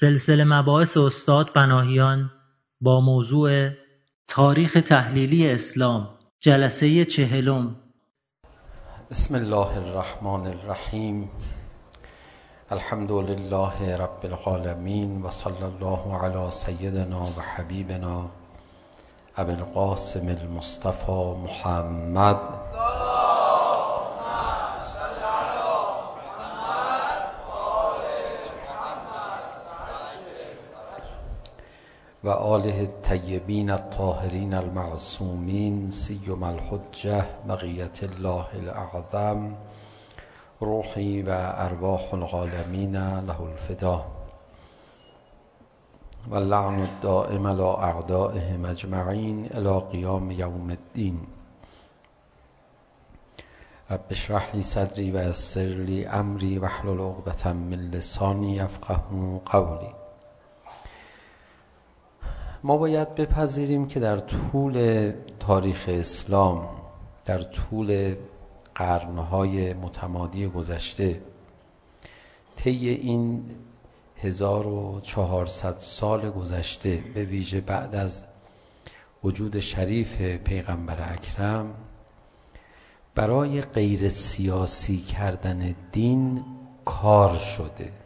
سلسله مباحث استاد بناهیان با موضوع تاریخ تحلیلی اسلام جلسه چهلم. بسم الله الرحمن الرحیم. الحمد لله رب العالمین و صلی الله علی سیدنا و حبیبنا ابو القاسم المصطفى محمد وآله الطيبين الطاهرين المعصومين سيما الحجة بقية الله الأعظم روحي وأرواح العالمين له الفداء واللعن الدائم على أعدائهم أجمعين إلى قيام يوم الدين رب اشرح لي صدري ويسر لي أمري واحلل عقدة من لساني يفقه قولي ما باید بپذیریم که در طول تاریخ اسلام در طول قرنهای متمادی گذشته طی این 1400 سال گذشته به ویژه بعد از وجود شریف پیغمبر اکرم برای غیر سیاسی کردن دین کار شده.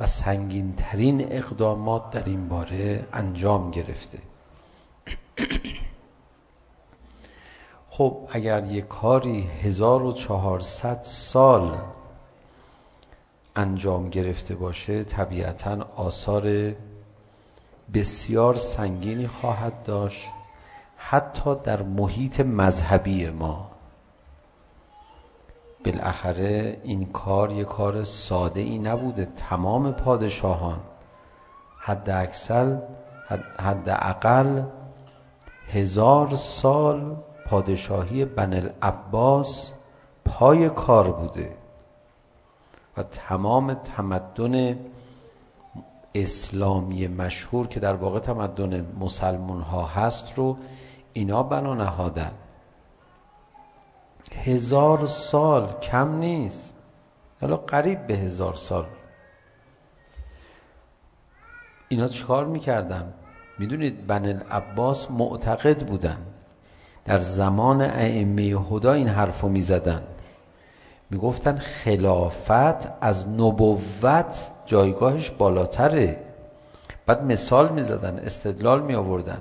و سنگین ترین اقدامات در این باره انجام گرفته خب اگر یک کاری 1400 سال انجام گرفته باشه طبیعتا آثار بسیار سنگینی خواهد داشت حتی در محیط مذهبی ما بالاخره این کار یه کار ساده ای نبوده. تمام پادشاهان حد اکسل حد اقل هزار سال پادشاهی بن العباس پای کار بوده و تمام تمدن اسلامی مشهور که در واقع تمدن مسلمان ها هست رو اینا بنا نهادن. هزار سال کم نیست. حالا قریب به هزار سال. اینا چکار میکردن؟ میدونید بن العباس معتقد بودن. در زمان ائمه هدا این حرفو میزدن. میگفتن خلافت از نبوت جایگاهش بالاتره. بعد مثال میزدن استدلال می آوردن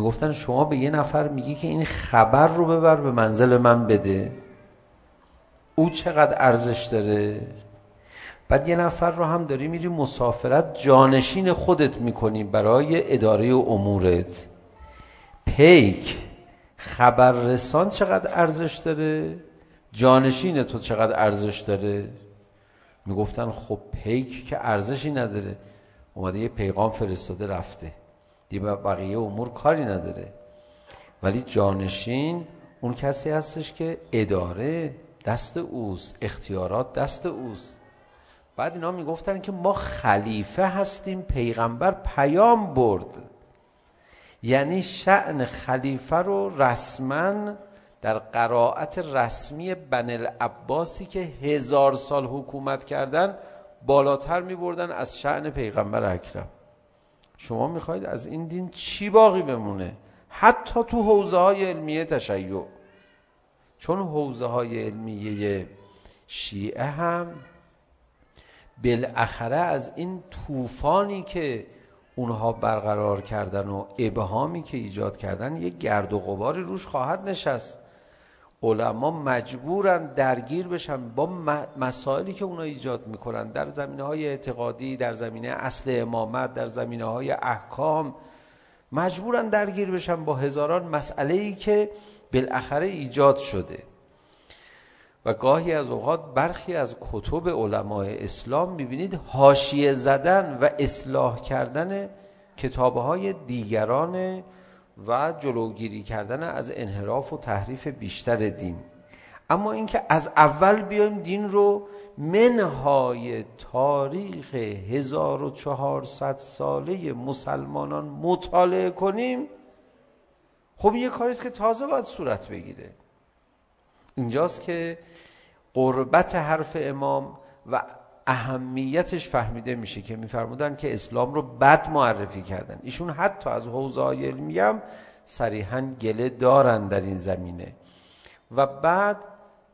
میگفتن شما به یه نفر میگی که این خبر رو ببر به منزل من بده. او چقدر ارزش داره؟ بعد یه نفر رو هم داری میری مسافرت جانشین خودت میکنی برای اداره امورت. پیک خبررسان چقدر ارزش داره؟ جانشین تو چقدر ارزش داره؟ میگفتن خب پیک که ارزشی نداره. اومده یه پیغام فرستاده رفته. دیگه بقیه امور کاری نداره ولی جانشین اون کسی هستش که اداره دست اوست اختیارات دست اوست بعد اینا میگفتن که ما خلیفه هستیم پیغمبر پیام برد یعنی شعن خلیفه رو رسما در قرائت رسمی بن العباسی که هزار سال حکومت کردن بالاتر می بردن از شعن پیغمبر اکرم شما میخواید از این دین چی باقی بمونه؟ حتی تو حوزه های علمیه تشیع. چون حوزه های علمیه شیعه هم بالاخره از این طوفانی که اونها برقرار کردن و ابهامی که ایجاد کردن یک گرد و غباری روش خواهد نشست. علما مجبورن درگیر بشن با مسائلی که اونا ایجاد میکنن در زمینه های اعتقادی در زمینه اصل امامت در زمینه های احکام مجبورن درگیر بشن با هزاران مسئله ای که بالاخره ایجاد شده. و گاهی از اوقات برخی از کتب علمای اسلام میبینید حاشیه زدن و اصلاح کردن کتابهای دیگران و جلوگیری کردن از انحراف و تحریف بیشتر دین. اما اینکه از اول بیایم دین رو منهای تاریخ 1400 ساله مسلمانان مطالعه کنیم خب یه کاری است که تازه باید صورت بگیره. اینجاست که قربت حرف امام و اهمیتش فهمیده میشه که میفرمودن که اسلام رو بد معرفی کردن. ایشون حتی از حوزه علمی هم صریحا گله دارن در این زمینه. و بعد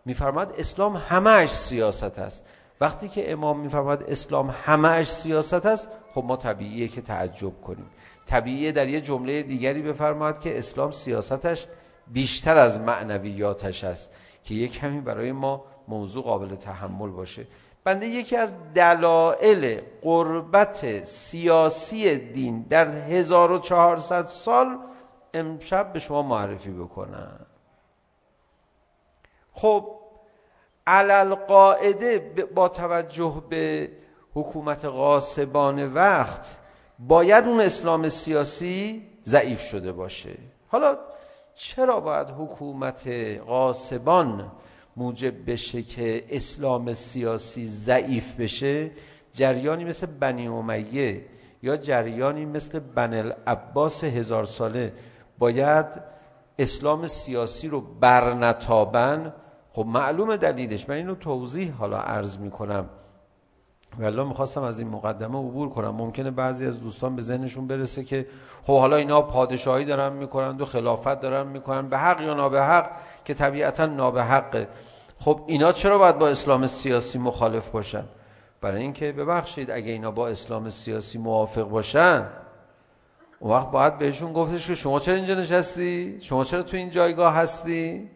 میفرماد اسلام همش سیاست است. وقتی که امام میفرماد اسلام همش سیاست است خب ما طبیعیه که تعجب کنیم. طبیعیه در یه جمله دیگری بفرماد که اسلام سیاستش بیشتر از معنویاتش است که یک کمی برای ما موضوع قابل تحمل باشه. بنده یکی از دلائل قربت سیاسی دین در 1400 سال امشب به شما معرفی بکنم. خب علل قاعده با توجه به حکومت غاصبان وقت باید اون اسلام سیاسی ضعیف شده باشه. حالا چرا باید حکومت غاصبان موجب بشه که اسلام سیاسی ضعیف بشه جریانی مثل بنی امیه یا جریانی مثل بن العباس هزار ساله باید اسلام سیاسی رو برنتابن خب معلومه دلیلش من اینو توضیح حالا عرض میکنم. والله میخواستم از این مقدمه عبور کنم. ممکنه بعضی از دوستان به ذهنشون برسه که خب حالا اینا پادشاهی دارن میکنن و خلافت دارن میکنن به حق یا نابه حق که طبیعتا نابه نابحقه خب اینا چرا باید با اسلام سیاسی مخالف باشن؟ برای اینکه ببخشید اگه اینا با اسلام سیاسی موافق باشن اون وقت باید بهشون گفتش که شما چرا اینجا نشستی؟ شما چرا تو این جایگاه هستی؟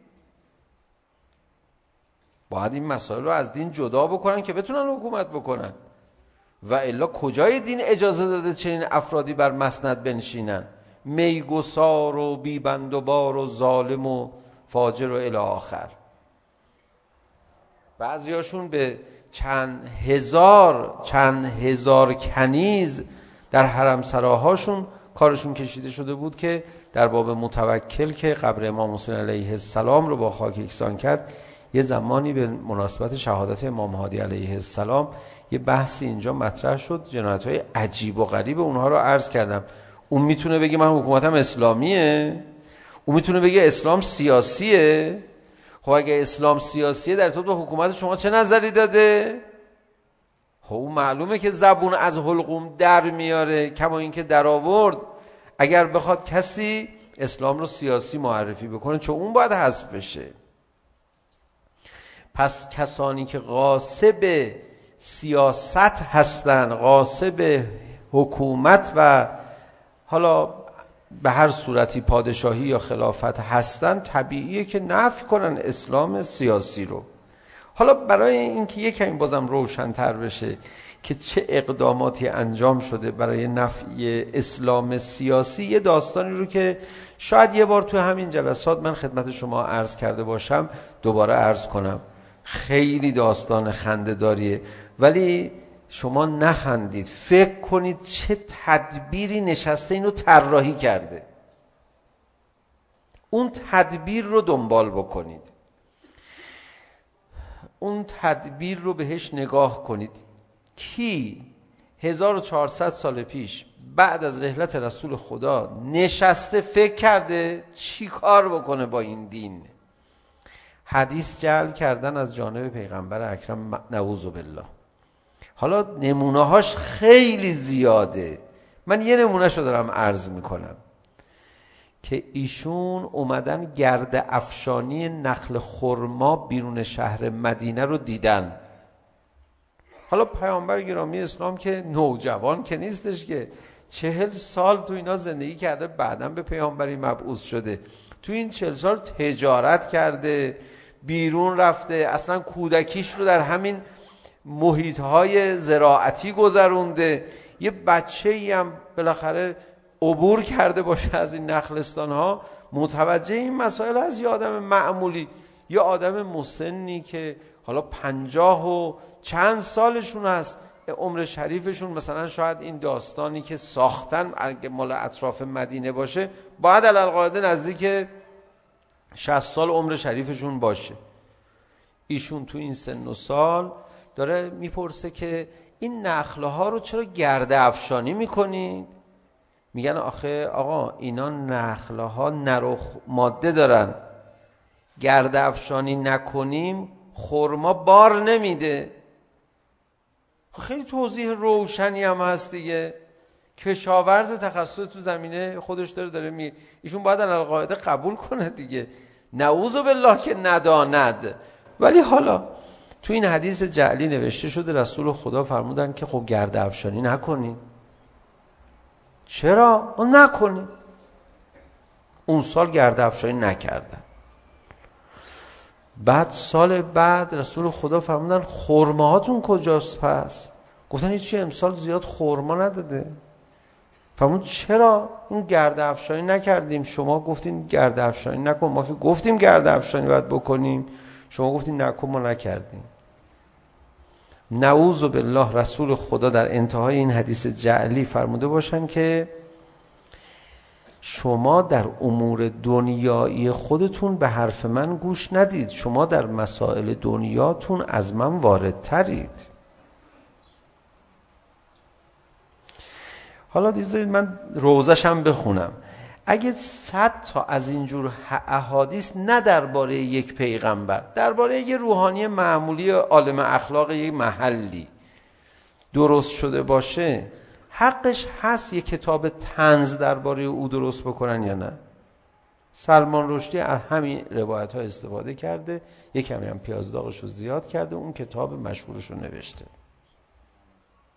باید این مسائل رو از دین جدا بکنن که بتونن حکومت بکنن. و الا کجای دین اجازه داده چنین افرادی بر مسند بنشینن؟ میگسار و بیبند و بار و ظالم و فاجر و الی آخر. بعضیاشون به چند هزار چند هزار کنیز در حرم سراهاشون کارشون کشیده شده بود که در باب متوکل که قبر امام حسین علیه السلام رو با خاک یکسان کرد یه زمانی به مناسبت شهادت امام هادی علیه السلام یه بحثی اینجا مطرح شد جنایت‌های عجیب و غریب اونها رو عرض کردم. اون میتونه بگه من حکومتم اسلامیه؟ اون میتونه بگه اسلام سیاسیه؟ خب اگه اسلام سیاسیه در تو به حکومت شما چه نظری داده؟ خب اون معلومه که زبون از حلقوم در میاره. کما اینکه در آورد. اگر بخواد کسی اسلام رو سیاسی معرفی بکنه چون اون باید حذف بشه. پس کسانی که غاصب سیاست هستند غاصب حکومت و حالا به هر صورتی پادشاهی یا خلافت هستن طبیعیه که نفی کنن اسلام سیاسی رو. حالا برای اینکه یکم بازم روشن‌تر بشه که چه اقداماتی انجام شده برای نفی اسلام سیاسی یه داستانی رو که شاید یه بار تو همین جلسات من خدمت شما عرض کرده باشم دوباره عرض کنم. خیلی داستان خنده داریه ولی شما نخندید. فکر کنید چه تدبیری نشسته اینو طراحی کرده. اون تدبیر رو دنبال بکنید. اون تدبیر رو بهش نگاه کنید. کی 1400 سال پیش بعد از رحلت رسول خدا نشسته فکر کرده چی کار بکنه با این دین؟ حدیث جعل کردن از جانب پیغمبر اکرم نعوذ بالله. حالا نمونه هاش خیلی زیاده. من یه نمونه شو دارم عرض میکنم. که ایشون اومدن گرد افشانی نخل خرما بیرون شهر مدینه رو دیدن. حالا پیامبر گرامی اسلام که نوجوان که نیستش که چهل سال تو اینا زندگی کرده بعدا به پیامبری مبعوث شده. تو این چهل سال تجارت کرده. بیرون رفته. اصلا کودکیش رو در همین محیط های زراعتی گذرونده. یه بچه ای هم بالاخره عبور کرده باشه از این نخلستان ها متوجه این مسائل از یه آدم معمولی یه آدم مسنی که حالا پنجاه و چند سالشون هست. عمر شریفشون مثلا شاید این داستانی که ساختن اگه مال اطراف مدینه باشه باید علالقاعده نزدیک 60 سال عمر شریفشون باشه. ایشون تو این سن و سال داره میپرسه که این نخله ها رو چرا گرده افشانی میکنید؟ میگن آخه آقا اینا نخله ها نرخ ماده دارن. گرده افشانی نکنیم خورما بار نمیده. خیلی توضیح روشنی هم هست دیگه. کشاورز تخصص تو زمینه خودش داره داره می ایشون باید القاعده قبول کنه دیگه. نعوذ بالله که نداند. ولی حالا تو این حدیث جعلی نوشته شده رسول خدا فرمودن که خب گرد افشانی نکنین. چرا؟ اون نکنین. اون سال گرد افشانی نکردن. بعد سال بعد رسول خدا فرمودن خورمه هاتون کجاست پس؟ گفتن هیچی امسال زیاد خورما نداده. فرمود چرا این گرد افشانی نکردیم شما گفتین گرد افشانی نکن ما که گفتیم گرد افشانی باید بکنیم شما گفتین نکن ما نکردیم نعوذ بالله رسول خدا در انتهای این حدیث جعلی فرموده باشن که شما در امور دنیایی خودتون به حرف من گوش ندید شما در مسائل دنیاتون از من وارد ترید حالا دیدید من روزش هم بخونم. اگه صد تا از اینجور احادیث نه درباره یک پیغمبر درباره یه روحانی معمولی عالم اخلاق یک محلی درست شده باشه حقش هست یه کتاب تنز درباره او درست بکنن یا نه؟ سلمان رشدی از همین روایت ها استفاده کرده یک کمی هم پیاز داغش رو زیاد کرده اون کتاب مشهورش رو نوشته.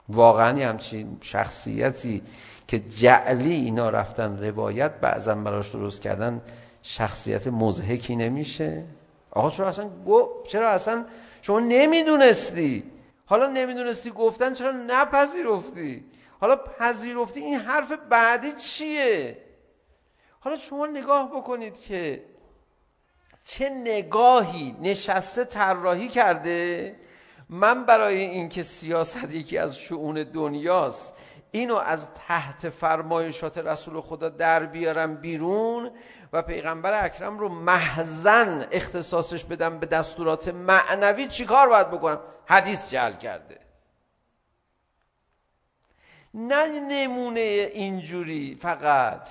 واقعا یه همچین شخصیتی که جعلی اینا رفتن روایت بعضا براش درست کردن شخصیت مزهکی نمیشه. آقا چرا اصلا گو... چرا اصلا شما نمیدونستی؟ حالا نمیدونستی گفتن چرا نپذیرفتی؟ حالا پذیرفتی این حرف بعدی چیه؟ حالا شما نگاه بکنید که چه نگاهی نشسته طراحی کرده من برای اینکه سیاست یکی از شؤون دنیاست اینو از تحت فرمایشات رسول خدا در بیارم بیرون و پیغمبر اکرم رو محزن اختصاصش بدم به دستورات معنوی چیکار باید بکنم؟ حدیث جعل کرده. نه نمونه اینجوری فقط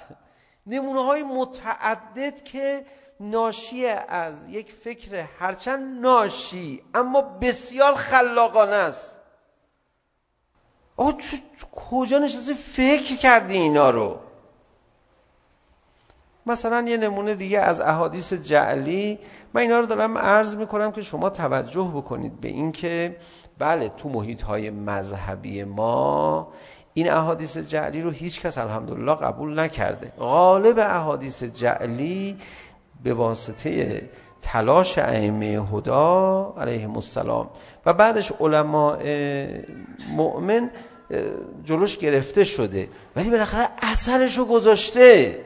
نمونه های متعدد که ناشی از یک فکر هرچند ناشی اما بسیار خلاقانه است. آقا کجا نشسته فکر کردی اینا رو؟ مثلا یه نمونه دیگه از احادیث جعلی من اینا رو دارم عرض میکنم که شما توجه بکنید به اینکه بله تو محیط های مذهبی ما این احادیث جعلی رو هیچ کس الحمدلله قبول نکرده. غالب احادیث جعلی به واسطه تلاش ائمه هدا علیهم السلام و بعدش علماء مؤمن جلوش گرفته شده ولی بالاخره اثرشو گذاشته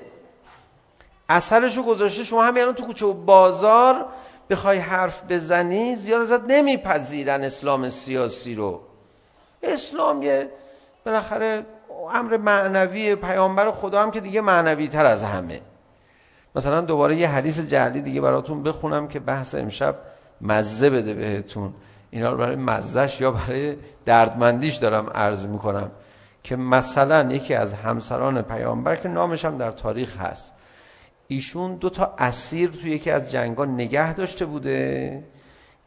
اثرشو گذاشته شما همین الان تو کوچه و بازار بخوای حرف بزنی زیاد ازت نمیپذیرن اسلام سیاسی رو اسلام یه بالاخره امر معنوی پیامبر خدا هم که دیگه معنوی تر از همه مثلا دوباره یه حدیث جعلی دیگه براتون بخونم که بحث امشب مزه بده بهتون. اینا رو برای مزهش یا برای دردمندیش دارم عرض میکنم که مثلا یکی از همسران پیامبر که نامش هم در تاریخ هست. ایشون دو تا اسیر توی یکی از جنگا نگه داشته بوده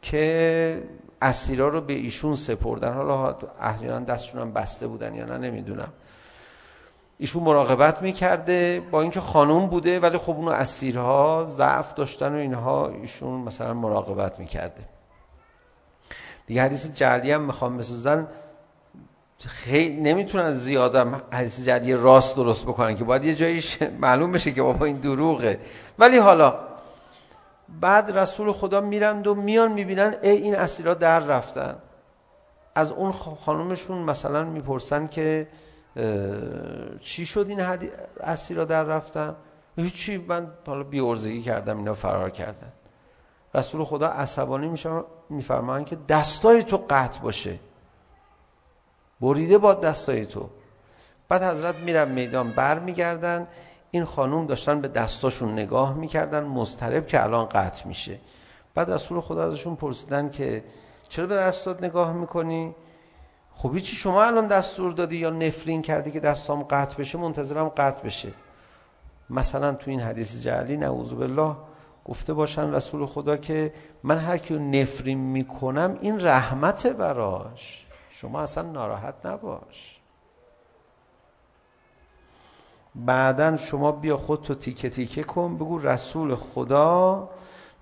که اسیرا رو به ایشون سپردن. حالا احیانا دستشون هم بسته بودن یا نه نمیدونم. ایشون مراقبت میکرده با اینکه خانوم بوده ولی خب اونو اسیرها ضعف داشتن و اینها ایشون مثلا مراقبت میکرده. دیگه حدیث جعلی هم میخوام بسازن خیلی نمیتونن زیاد حدیث جعلی راست درست بکنن که باید یه جایش معلوم بشه که بابا این دروغه. ولی حالا بعد رسول خدا میرند و میان میبینن ای این اسیرها در رفتن. از اون خانومشون مثلا میپرسن که چی شد این حدی اسیرا در رفتن؟ هیچی من حالا بیورزگی کردم اینا فرار کردن. رسول خدا عصبانی میشن میفرمان که دستای تو قطع باشه. بریده با دستای تو. بعد حضرت میرن میدان بر میگردن این خانوم داشتن به دستاشون نگاه میکردن مضطرب که الان قطع میشه. بعد رسول خدا ازشون پرسیدن که چرا به دستات نگاه میکنی؟ خب هیچی شما الان دستور دادی یا نفرین کردی که دستام قطع بشه منتظرم قطع بشه. مثلا تو این حدیث جعلی نعوذ بالله گفته باشن رسول خدا که من هر کیو نفرین میکنم این رحمت براش. شما اصلا ناراحت نباش. بعدا شما بیا خودتو تیکه تیکه کن بگو رسول خدا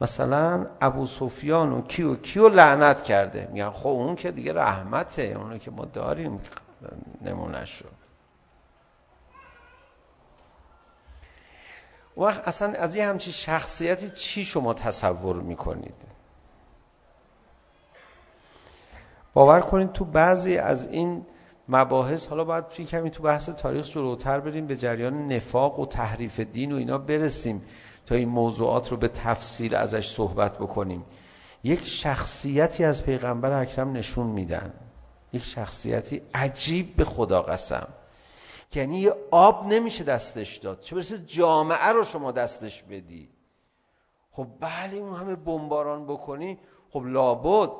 مثلا ابو سفیان و کیو کیو لعنت کرده میگن خب اون که دیگه رحمته اونو که ما داریم نمونه رو وقت اصلا از یه همچی شخصیتی چی شما تصور میکنید باور کنید تو بعضی از این مباحث حالا باید توی کمی تو بحث تاریخ جلوتر بریم به جریان نفاق و تحریف دین و اینا برسیم تا این موضوعات رو به تفصیل ازش صحبت بکنیم. یک شخصیتی از پیغمبر اکرم نشون میدن. یک شخصیتی عجیب به خدا قسم. یعنی یه آب نمیشه دستش داد. چه برسه جامعه رو شما دستش بدی. خب بله اون همه بمباران بکنی خب لابد.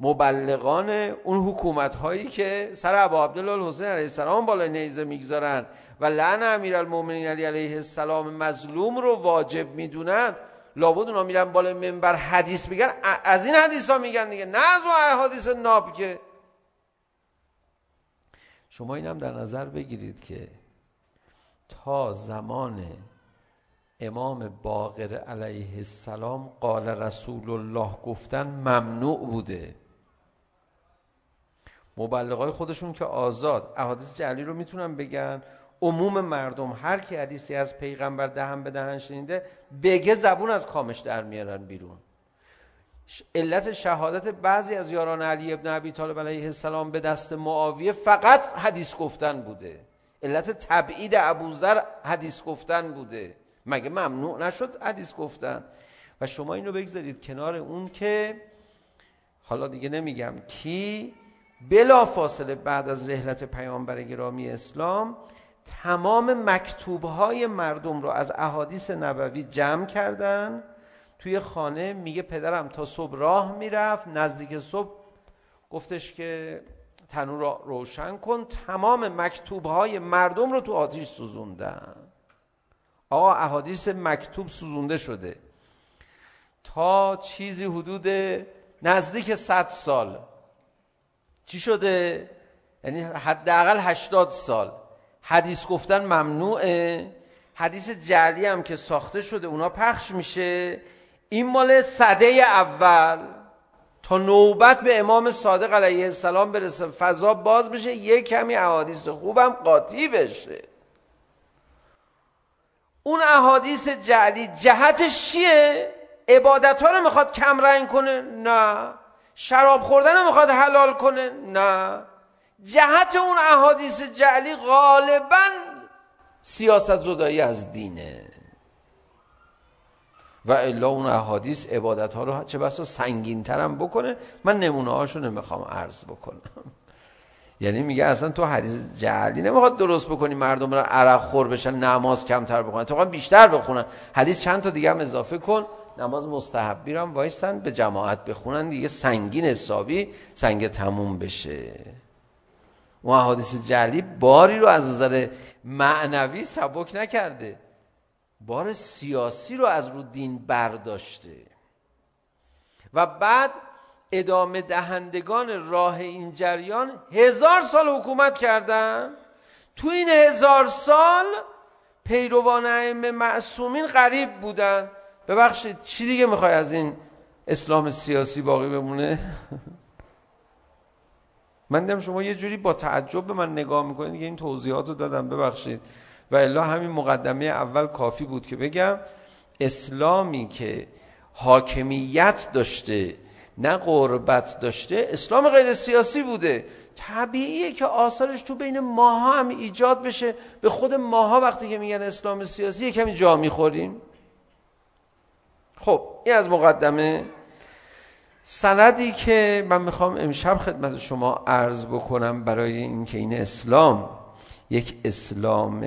مبلغان اون حکومت هایی که سر ابا عبدالله علیه السلام بالا نیزه میگذارن و لعن امیر المومنین علی علیه السلام مظلوم رو واجب میدونن لابد اونا میرن بالا منبر حدیث میگن. از این حدیث ها میگن دیگه نه از اون حدیث ناب که. شما اینم در نظر بگیرید که تا زمان امام باقر علیه السلام قال رسول الله گفتن ممنوع بوده. مبلغای خودشون که آزاد. احادیث جعلی رو میتونن بگن. عموم مردم هر کی حدیثی از پیغمبر دهن به دهن شنیده بگه زبون از کامش در میارن بیرون. علت شهادت بعضی از یاران علی ابن ابی طالب علیه السلام به دست معاویه فقط حدیث گفتن بوده. علت تبعید ابوذر حدیث گفتن بوده. مگه ممنوع نشد حدیث گفتن؟ و شما این رو بگذارید کنار اون که حالا دیگه نمیگم کی بلا فاصله بعد از رحلت پیامبر گرامی اسلام تمام مکتوبهای مردم رو از احادیث نبوی جمع کردن توی خانه میگه پدرم تا صبح راه میرفت نزدیک صبح گفتش که تنور رو روشن کن تمام مکتوبهای مردم رو تو آتیش سوزوندن آقا احادیث مکتوب سوزونده شده تا چیزی حدود نزدیک 100 سال چی شده؟ یعنی حداقل 80 سال. حدیث گفتن ممنوعه. حدیث جعلی هم که ساخته شده اونا پخش میشه. این مال صده اول. تا نوبت به امام صادق علیه السلام برسه فضا باز بشه یه کمی احادیث خوبم قاطی بشه. اون احادیث جعلی جهتش چیه؟ عبادت ها رو میخواد کم رنگ کنه؟ نه. شراب خوردن رو میخواد حلال کنه؟ نه. جهت اون احادیث جعلی غالبا سیاست زدایی از دینه. و الا اون احادیث عبادت ها رو چه بسا سنگین ترم بکنه؟ من نمونه هاشو نمیخوام عرض بکنم. یعنی میگه اصلا تو حدیث جعلی نمیخواد درست بکنی مردم رو عرق خور بشن نماز کمتر بکنن تو بیشتر بخونن. حدیث چند تا دیگه هم اضافه کن. نماز مستحبی رو هم وایسن به جماعت بخونن دیگه سنگین حسابی سنگ تموم بشه و حادث جلی باری رو از نظر معنوی سبک نکرده بار سیاسی رو از رو دین برداشته و بعد ادامه دهندگان راه این جریان هزار سال حکومت کردن تو این هزار سال پیروان ائمه معصومین غریب بودن ببخشید چی دیگه میخوای از این اسلام سیاسی باقی بمونه؟ من دیدم شما یه جوری با تعجب به من نگاه میکنید دیگه این توضیحات رو دادم ببخشید. و الا همین مقدمه اول کافی بود که بگم اسلامی که حاکمیت داشته نه قربت داشته اسلام غیر سیاسی بوده. طبیعیه که آثارش تو بین ماها هم ایجاد بشه. به خود ماها وقتی که میگن اسلام سیاسی یه کمی جا میخوریم. خب این از مقدمه سندی که من میخوام امشب خدمت شما عرض بکنم برای اینکه این اسلام یک اسلام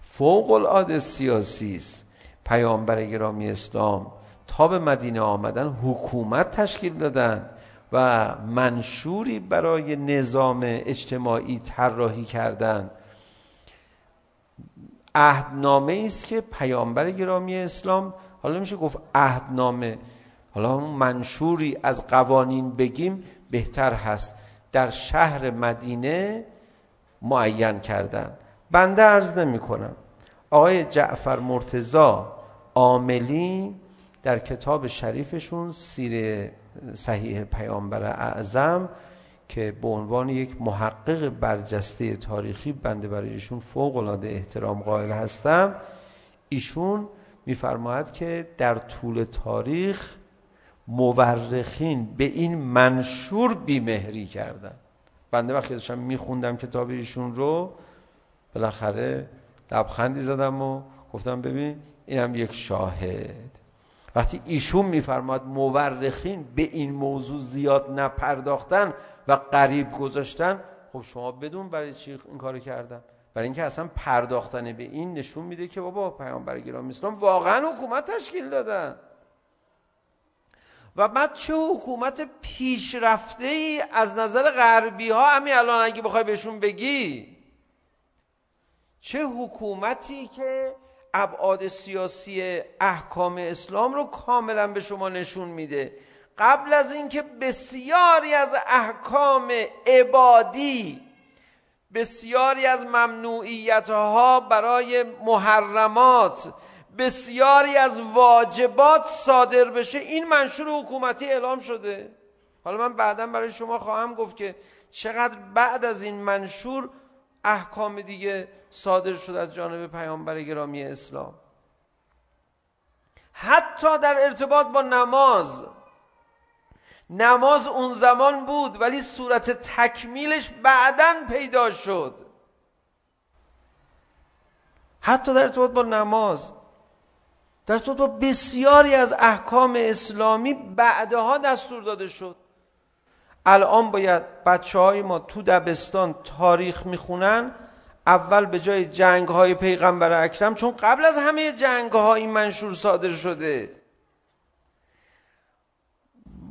فوق العاده سیاسی است. پیامبر گرامی اسلام تا به مدینه آمدن حکومت تشکیل دادن و منشوری برای نظام اجتماعی طراحی کردن. عهدنامه است که پیامبر گرامی اسلام حالا میشه گفت عهدنامه. حالا همون منشوری از قوانین بگیم بهتر هست. در شهر مدینه معین کردن. بنده عرض نمی کنم آقای جعفر مرتزا عاملی در کتاب شریفشون سیر صحیح پیامبر اعظم که به عنوان یک محقق برجسته تاریخی بنده برای ایشون فوق العاده احترام قائل هستم ایشون میفرماید که در طول تاریخ مورخین به این منشور بیمهری کردن بنده وقتی داشتم میخوندم کتاب ایشون رو بالاخره لبخندی زدم و گفتم ببین اینم یک شاهد. وقتی ایشون میفرماد مورخین به این موضوع زیاد نپرداختن و قریب گذاشتن خب شما بدون برای چی این کارو کردن؟ برای اینکه اصلا پرداختن به این نشون میده که بابا پیامبر گرامی اسلام واقعا حکومت تشکیل دادن. و بعد چه حکومت پیشرفته ای از نظر غربی ها همین الان اگه بخوای بهشون بگی. چه حکومتی که ابعاد سیاسی احکام اسلام رو کاملا به شما نشون میده. قبل از اینکه بسیاری از احکام عبادی بسیاری از ممنوعیت ها برای محرمات بسیاری از واجبات صادر بشه. این منشور حکومتی اعلام شده. حالا من بعدا برای شما خواهم گفت که چقدر بعد از این منشور احکام دیگه صادر شد از جانب پیامبر گرامی اسلام. حتی در ارتباط با نماز نماز اون زمان بود ولی صورت تکمیلش بعدا پیدا شد حتی در ارتباط با نماز در ارتباط با بسیاری از احکام اسلامی بعدها دستور داده شد الان باید بچه های ما تو دبستان تاریخ میخونن اول به جای جنگ های پیغمبر اکرم چون قبل از همه جنگ ها این منشور صادر شده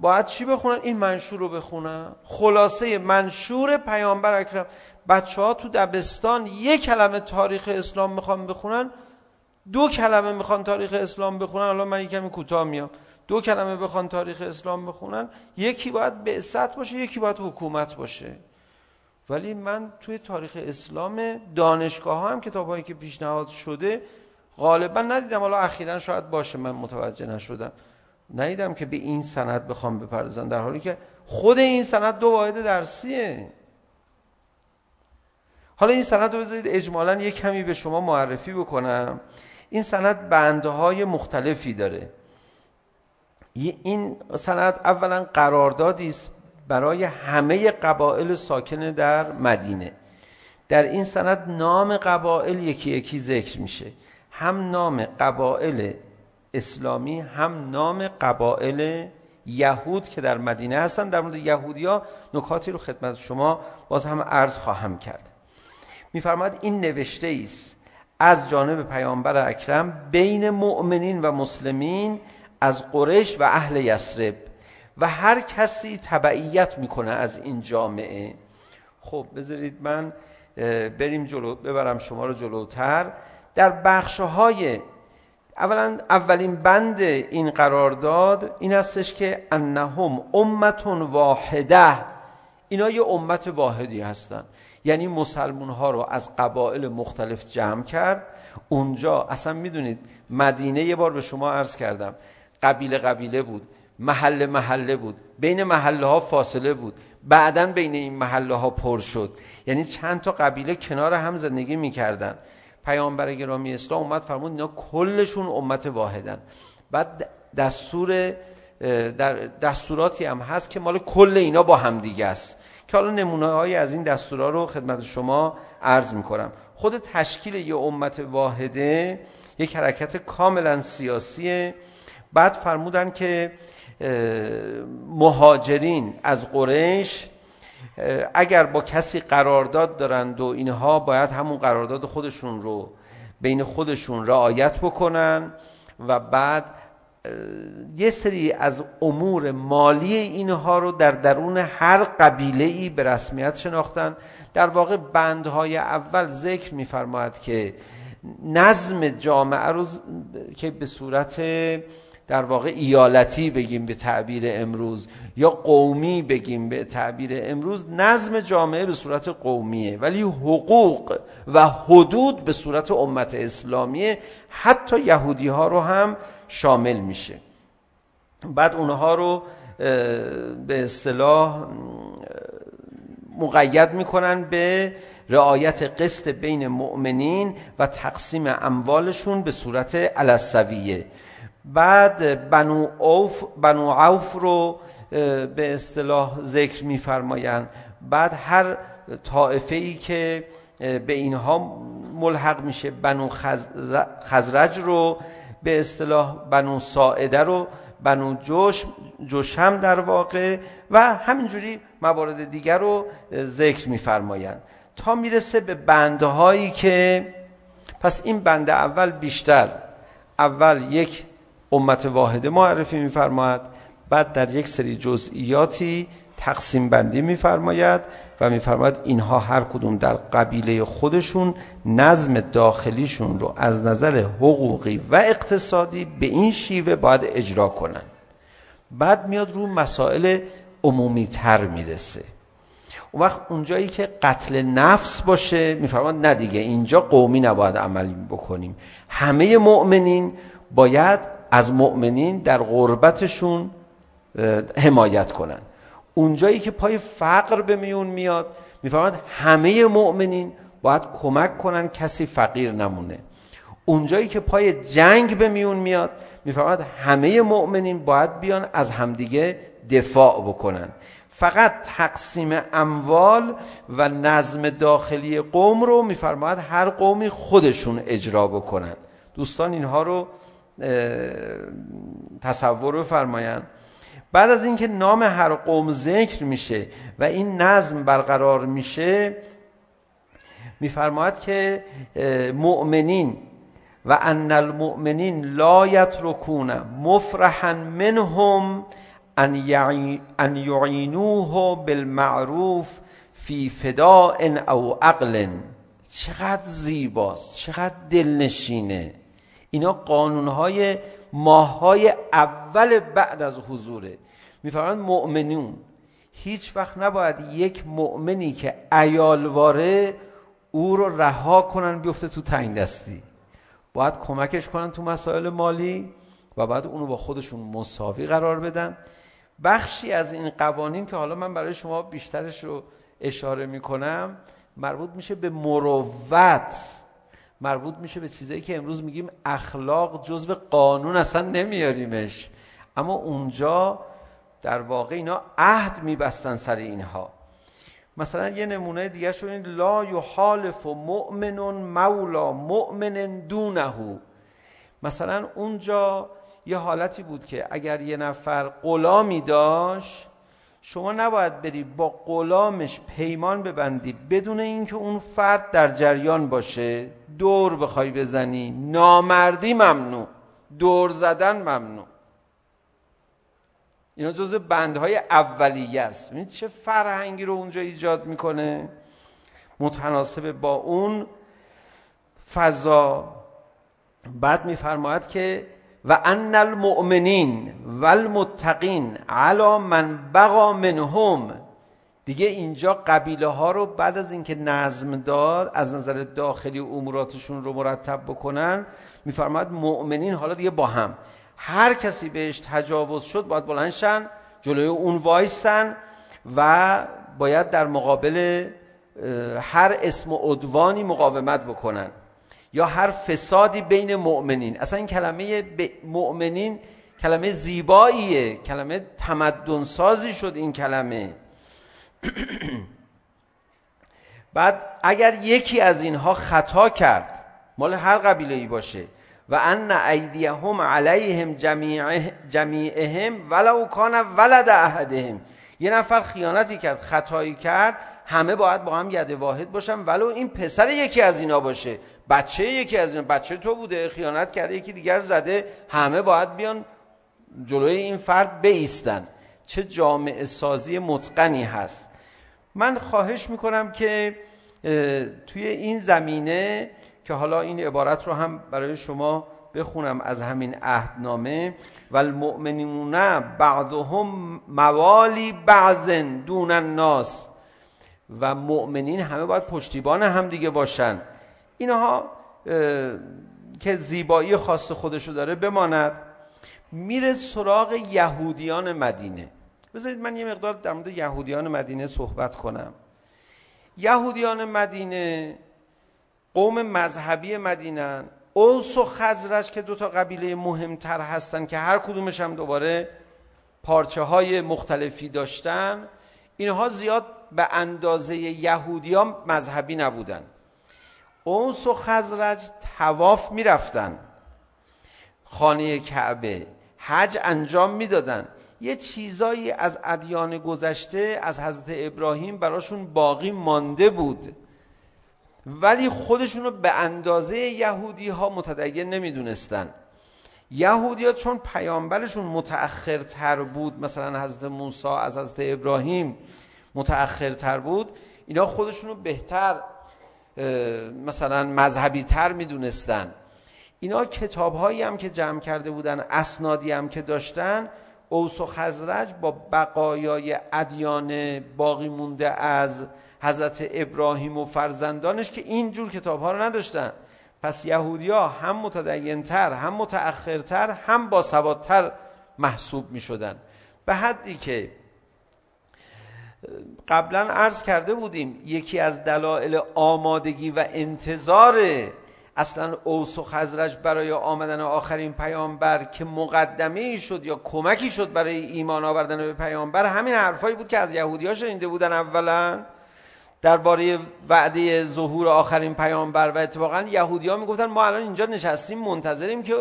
باید چی بخونن؟ این منشور رو بخونن. خلاصه منشور پیامبر اکرم. بچه ها تو دبستان یک کلمه تاریخ اسلام میخوان بخونن. دو کلمه میخوان تاریخ اسلام بخونن. الان من یکمی کوتاه میام. دو کلمه بخوان تاریخ اسلام بخونن. یکی باید بعثت باشه یکی باید حکومت باشه. ولی من توی تاریخ اسلام دانشگاه ها هم کتابایی که پیشنهاد شده غالبا ندیدم. حالا اخیرا شاید باشه من متوجه نشدم. نیدم که به این سند بخوام بپردازن در حالی که خود این سند دو واحد درسیه حالا این سند رو بذارید اجمالا یک کمی به شما معرفی بکنم این سند بندهای مختلفی داره این سند اولا قراردادی است برای همه قبایل ساکن در مدینه در این سند نام قبایل یکی یکی ذکر میشه هم نام قبایل اسلامی هم نام قبائل یهود که در مدینه هستن در مورد یهودیا نکاتی رو خدمت شما باز هم عرض خواهم کرد. میفرماد این نوشته است از جانب پیامبر اکرم بین مؤمنین و مسلمین از قریش و اهل یثرب و هر کسی تبعیت میکنه از این جامعه. خب بذارید من بریم جلو ببرم شما رو جلوتر. در بخش های اولا اولین بند این قرارداد این هستش که انهم امتون واحده اینا یه امت واحدی هستن. یعنی مسلمون ها رو از قبائل مختلف جمع کرد. اونجا اصلا میدونید مدینه یه بار به شما عرض کردم. قبیله قبیله بود محله محله بود بین محله ها فاصله بود. بعدا بین این محله ها پر شد. یعنی چند تا قبیله کنار هم زندگی میکردن. پیامبر گرامی اسلام اومد فرمود اینا کلشون امت واحدن بعد دستور در دستوراتی هم هست که مال کل اینا با هم دیگه است که حالا نمونه های از این دستورا رو خدمت شما عرض میکنم خود تشکیل یه امت واحده یک حرکت کاملا سیاسیه بعد فرمودن که مهاجرین از قریش اگر با کسی قرارداد دارند و اینها باید همون قرارداد خودشون رو بین خودشون رعایت بکنن و بعد یه سری از امور مالی اینها رو در درون هر قبیله ای به رسمیت شناختن در واقع بندهای اول ذکر می‌فرماید که نظم جامعه رو که به صورت در واقع ایالتی بگیم به تعبیر امروز یا قومی بگیم به تعبیر امروز نظم جامعه به صورت قومیه ولی حقوق و حدود به صورت امت اسلامیه حتی یهودی ها رو هم شامل میشه. بعد اونها رو به اصطلاح مقید میکنن به رعایت قسط بین مؤمنین و تقسیم اموالشون به صورت علسویه بعد بنو عوف بنو عوف رو به اصطلاح ذکر میفرمایند بعد هر طائفه ای که به اینها ملحق میشه بنو خزرج رو به اصطلاح بنو ساعده رو بنو جوش جوشم در واقع و همینجوری موارد دیگر رو ذکر میفرمایند تا میرسه به بنده هایی که پس این بنده اول بیشتر اول یک امت واحده معرفی میفرماید بعد در یک سری جزئیاتی تقسیم بندی میفرماید و میفرماید اینها هر کدوم در قبیله خودشون نظم داخلیشون رو از نظر حقوقی و اقتصادی به این شیوه باید اجرا کنن. بعد میاد رو مسائل عمومی تر میرسه. اون وقت اونجایی که قتل نفس باشه میفرماید نه دیگه اینجا قومی نباید عمل بکنیم. همه مؤمنین باید از مؤمنین در غربتشون حمایت کنن. اونجایی که پای فقر به میون میاد میفرماد همه مؤمنین باید کمک کنن کسی فقیر نمونه. اونجایی که پای جنگ به میون میاد میفرماد همه مؤمنین باید بیان از همدیگه دفاع بکنن. فقط تقسیم اموال و نظم داخلی قوم رو میفرماد هر قومی خودشون اجرا بکنن. دوستان اینها رو تصور رو بعد از اینکه نام هر قوم ذکر میشه و این نظم برقرار میشه میفرماید که مؤمنین و ان المؤمنین لا یترکون مفرحا منهم ان ان یعینوه بالمعروف فی فداء او عقل. چقدر زیباست چقدر دلنشینه. اینا قانونهای ماههای اول بعد از حضوره. میفرمایند مؤمنون هیچ وقت نباید یک مؤمنی که عیالواره او رو رها کنن بیفته تو تنگ دستی. باید کمکش کنن تو مسائل مالی و بعد اونو با خودشون مساوی قرار بدن. بخشی از این قوانین که حالا من برای شما بیشترش رو اشاره میکنم مربوط میشه به مروت مربوط میشه به چیزایی که امروز میگیم اخلاق جزء قانون اصلا نمیاریمش. اما اونجا در واقع اینا عهد میبستن سر اینها. مثلا یه نمونه دیگه شو این لا یحالف مؤمن مولا مؤمن دونه. مثلا اونجا یه حالتی بود که اگر یه نفر غلامی داشت شما نباید بری با غلامش پیمان ببندی بدون اینکه اون فرد در جریان باشه. دور بخوای بزنی. نامردی ممنوع. دور زدن ممنوع. اینا جز بندهای اولیه است. ببینید چه فرهنگی رو اونجا ایجاد میکنه. متناسب با اون فضا. بعد میفرماید که و ان المؤمنین و المتقین من بغا منهم دیگه اینجا قبیله ها رو بعد از اینکه نظم داد از نظر داخلی اموراتشون رو مرتب بکنن میفرماد مؤمنین حالا دیگه با هم هر کسی بهش تجاوز شد باید بلندشن جلوی اون وایسن و باید در مقابل هر اسم و عدوانی مقاومت بکنن یا هر فسادی بین مؤمنین. اصلا این کلمه ب... مؤمنین کلمه زیباییه. کلمه تمدن سازی شد این کلمه. بعد اگر یکی از اینها خطا کرد مال هر قبیله ای باشه و ان ایدیهم علیهم جمیعه جمیعهم ولو کان ولد احدهم. یه نفر خیانتی کرد خطایی کرد همه باید با هم ید واحد باشن ولو این پسر یکی از اینا باشه. بچه یکی از این بچه تو بوده خیانت کرده یکی دیگر زده همه باید بیان جلوی این فرد بیستن. چه جامعه سازی متقنی هست. من خواهش میکنم که توی این زمینه که حالا این عبارت رو هم برای شما بخونم از همین عهدنامه و المؤمنون بعضهم موالی بعض دون الناس. و مؤمنین همه باید پشتیبان هم دیگه باشن. اینها که زیبایی خاص خودشو داره بماند. میره سراغ یهودیان مدینه. بذارید من یه مقدار در مورد یهودیان مدینه صحبت کنم. یهودیان مدینه قوم مذهبی مدینن اوس و خزرش که دو تا قبیله مهمتر هستن که هر کدومش هم دوباره پارچه های مختلفی داشتن اینها زیاد به اندازه یهودیان مذهبی نبودن. اونس و خزرج تواف میرفتن. خانه کعبه حج انجام میدادن. یه چیزایی از ادیان گذشته از حضرت ابراهیم براشون باقی مانده بود. ولی خودشون رو به اندازه یهودی ها متدین نمیدونستن. یهودی ها چون پیامبرشون متأخرتر بود مثلا حضرت موسی از حضرت ابراهیم متأخرتر بود اینا خودشون رو بهتر مثلا مذهبی تر میدونستن. اینا کتاب هایی هم که جمع کرده بودن اسنادی هم که داشتن اوس و خزرج با بقایای ادیان باقی مونده از حضرت ابراهیم و فرزندانش که اینجور کتاب ها رو نداشتن. پس یهودیا هم متدینتر هم متأخرتر هم با سوادتر محسوب می شدن به حدی که قبلا عرض کرده بودیم یکی از دلایل آمادگی و انتظار اصلا اوس و خزرج برای آمدن آخرین پیامبر که مقدمه ای شد یا کمکی شد برای ایمان آوردن به پیامبر همین حرفایی بود که از یهودی‌ها شنیده بودن اولا. درباره وعده ظهور آخرین پیامبر و اتفاقا یهودی‌ها میگفتن ما الان اینجا نشستیم منتظریم که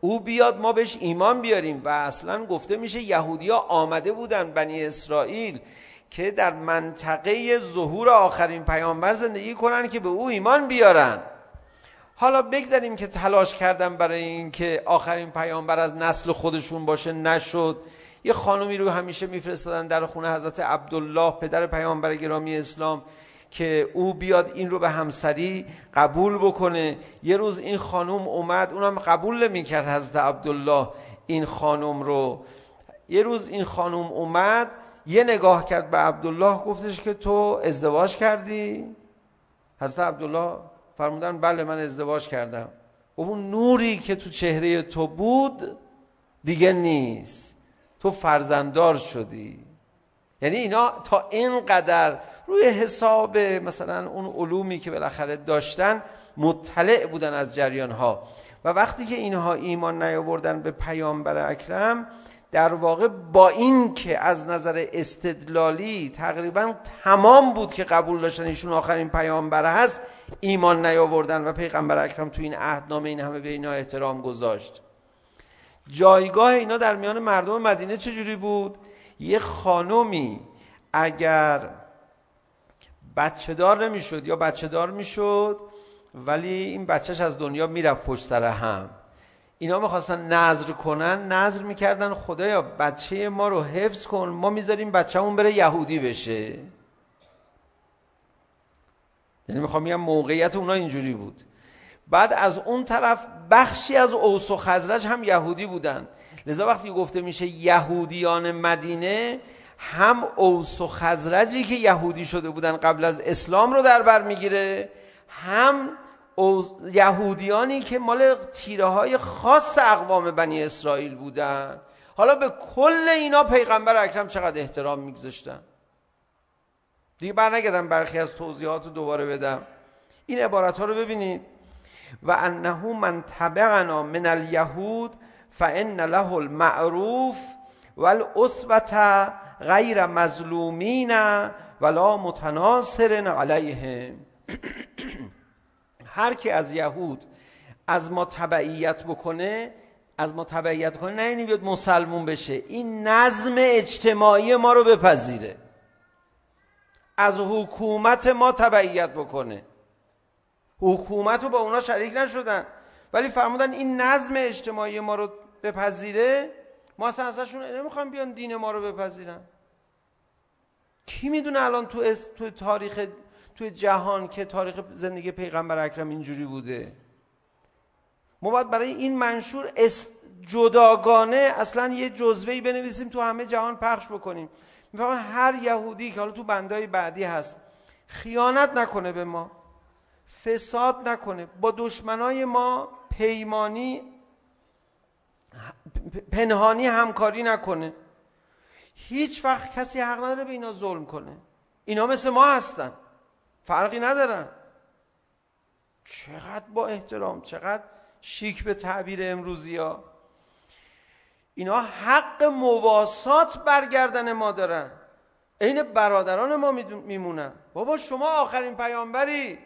او بیاد ما بهش ایمان بیاریم. و اصلا گفته میشه یهودی‌ها آمده بودن بنی اسرائیل. که در منطقه ظهور آخرین پیامبر زندگی کنن که به او ایمان بیارن. حالا بگذاریم که تلاش کردن برای اینکه آخرین پیامبر از نسل خودشون باشه نشد. یه خانومی رو همیشه میفرستادن در خونه حضرت عبدالله پدر پیامبر گرامی اسلام که او بیاد این رو به همسری قبول بکنه. یه روز این خانم اومد اونم قبول نمی‌کرد حضرت عبدالله این خانم رو. یه روز این خانم اومد یه نگاه کرد به عبدالله گفتش که تو ازدواج کردی؟ حضرت عبدالله فرمودن بله من ازدواج کردم. و اون نوری که تو چهره تو بود دیگه نیست. تو فرزنددار شدی. یعنی اینا تا اینقدر روی حساب مثلا اون علومی که بالاخره داشتن مطلع بودن از جریان ها و وقتی که اینها ایمان نیاوردن به پیامبر اکرم در واقع با این که از نظر استدلالی تقریبا تمام بود که قبول داشتن ایشون آخرین پیامبر هست ایمان نیاوردن و پیغمبر اکرم تو این عهدنامه این همه به اینا احترام گذاشت. جایگاه اینا در میان مردم مدینه چه جوری بود؟ یه خانومی اگر بچه دار نمیشد یا بچه دار میشد ولی این بچهش از دنیا میرفت پشت سر هم. اینا میخواستن نظر کنن نظر میکردن خدایا بچه ما رو حفظ کن ما میذاریم بچه‌مون بره یهودی بشه. یعنی میخوام بگم موقعیت اونا اینجوری بود. بعد از اون طرف بخشی از اوس و خزرج هم یهودی بودن. لذا وقتی گفته میشه یهودیان مدینه هم اوس و خزرجی که یهودی شده بودن قبل از اسلام رو در بر میگیره هم یهودیانی که مال تیره های خاص اقوام بنی اسرائیل بودن. حالا به کل اینا پیغمبر اکرم چقدر احترام میگذاشتن؟ دیگه برنگردم برخی از توضیحات رو دوباره بدم. این عبارت ها رو ببینید. و انه من تبعنا من الیهود فان له المعروف والاسوه غیر مظلومین ولا متناصر علیهم. هر کی از یهود از ما تبعیت بکنه از ما تبعیت کنه نه اینی بیاد مسلمون بشه. این نظم اجتماعی ما رو بپذیره. از حکومت ما تبعیت بکنه. حکومت رو با اونا شریک نشدن. ولی فرمودن این نظم اجتماعی ما رو بپذیره. ما اصلا ازشون نمیخوام بیان دین ما رو بپذیرن. کی میدونه الان تو اس... تو تاریخ توی جهان که تاریخ زندگی پیغمبر اکرم اینجوری بوده. ما باید برای این منشور جداگانه اصلا یه جزوهی بنویسیم تو همه جهان پخش بکنیم. میفهمم هر یهودی که حالا تو بندای بعدی هست خیانت نکنه به ما فساد نکنه. با دشمنای ما پیمانی پنهانی همکاری نکنه. هیچ وقت کسی حق نداره به اینا ظلم کنه. اینا مثل ما هستن. فرقی ندارن چقدر با احترام چقدر شیک به تعبیر امروزی ها اینا حق مواسات برگردن ما دارن عین برادران ما میمونن بابا شما آخرین پیامبری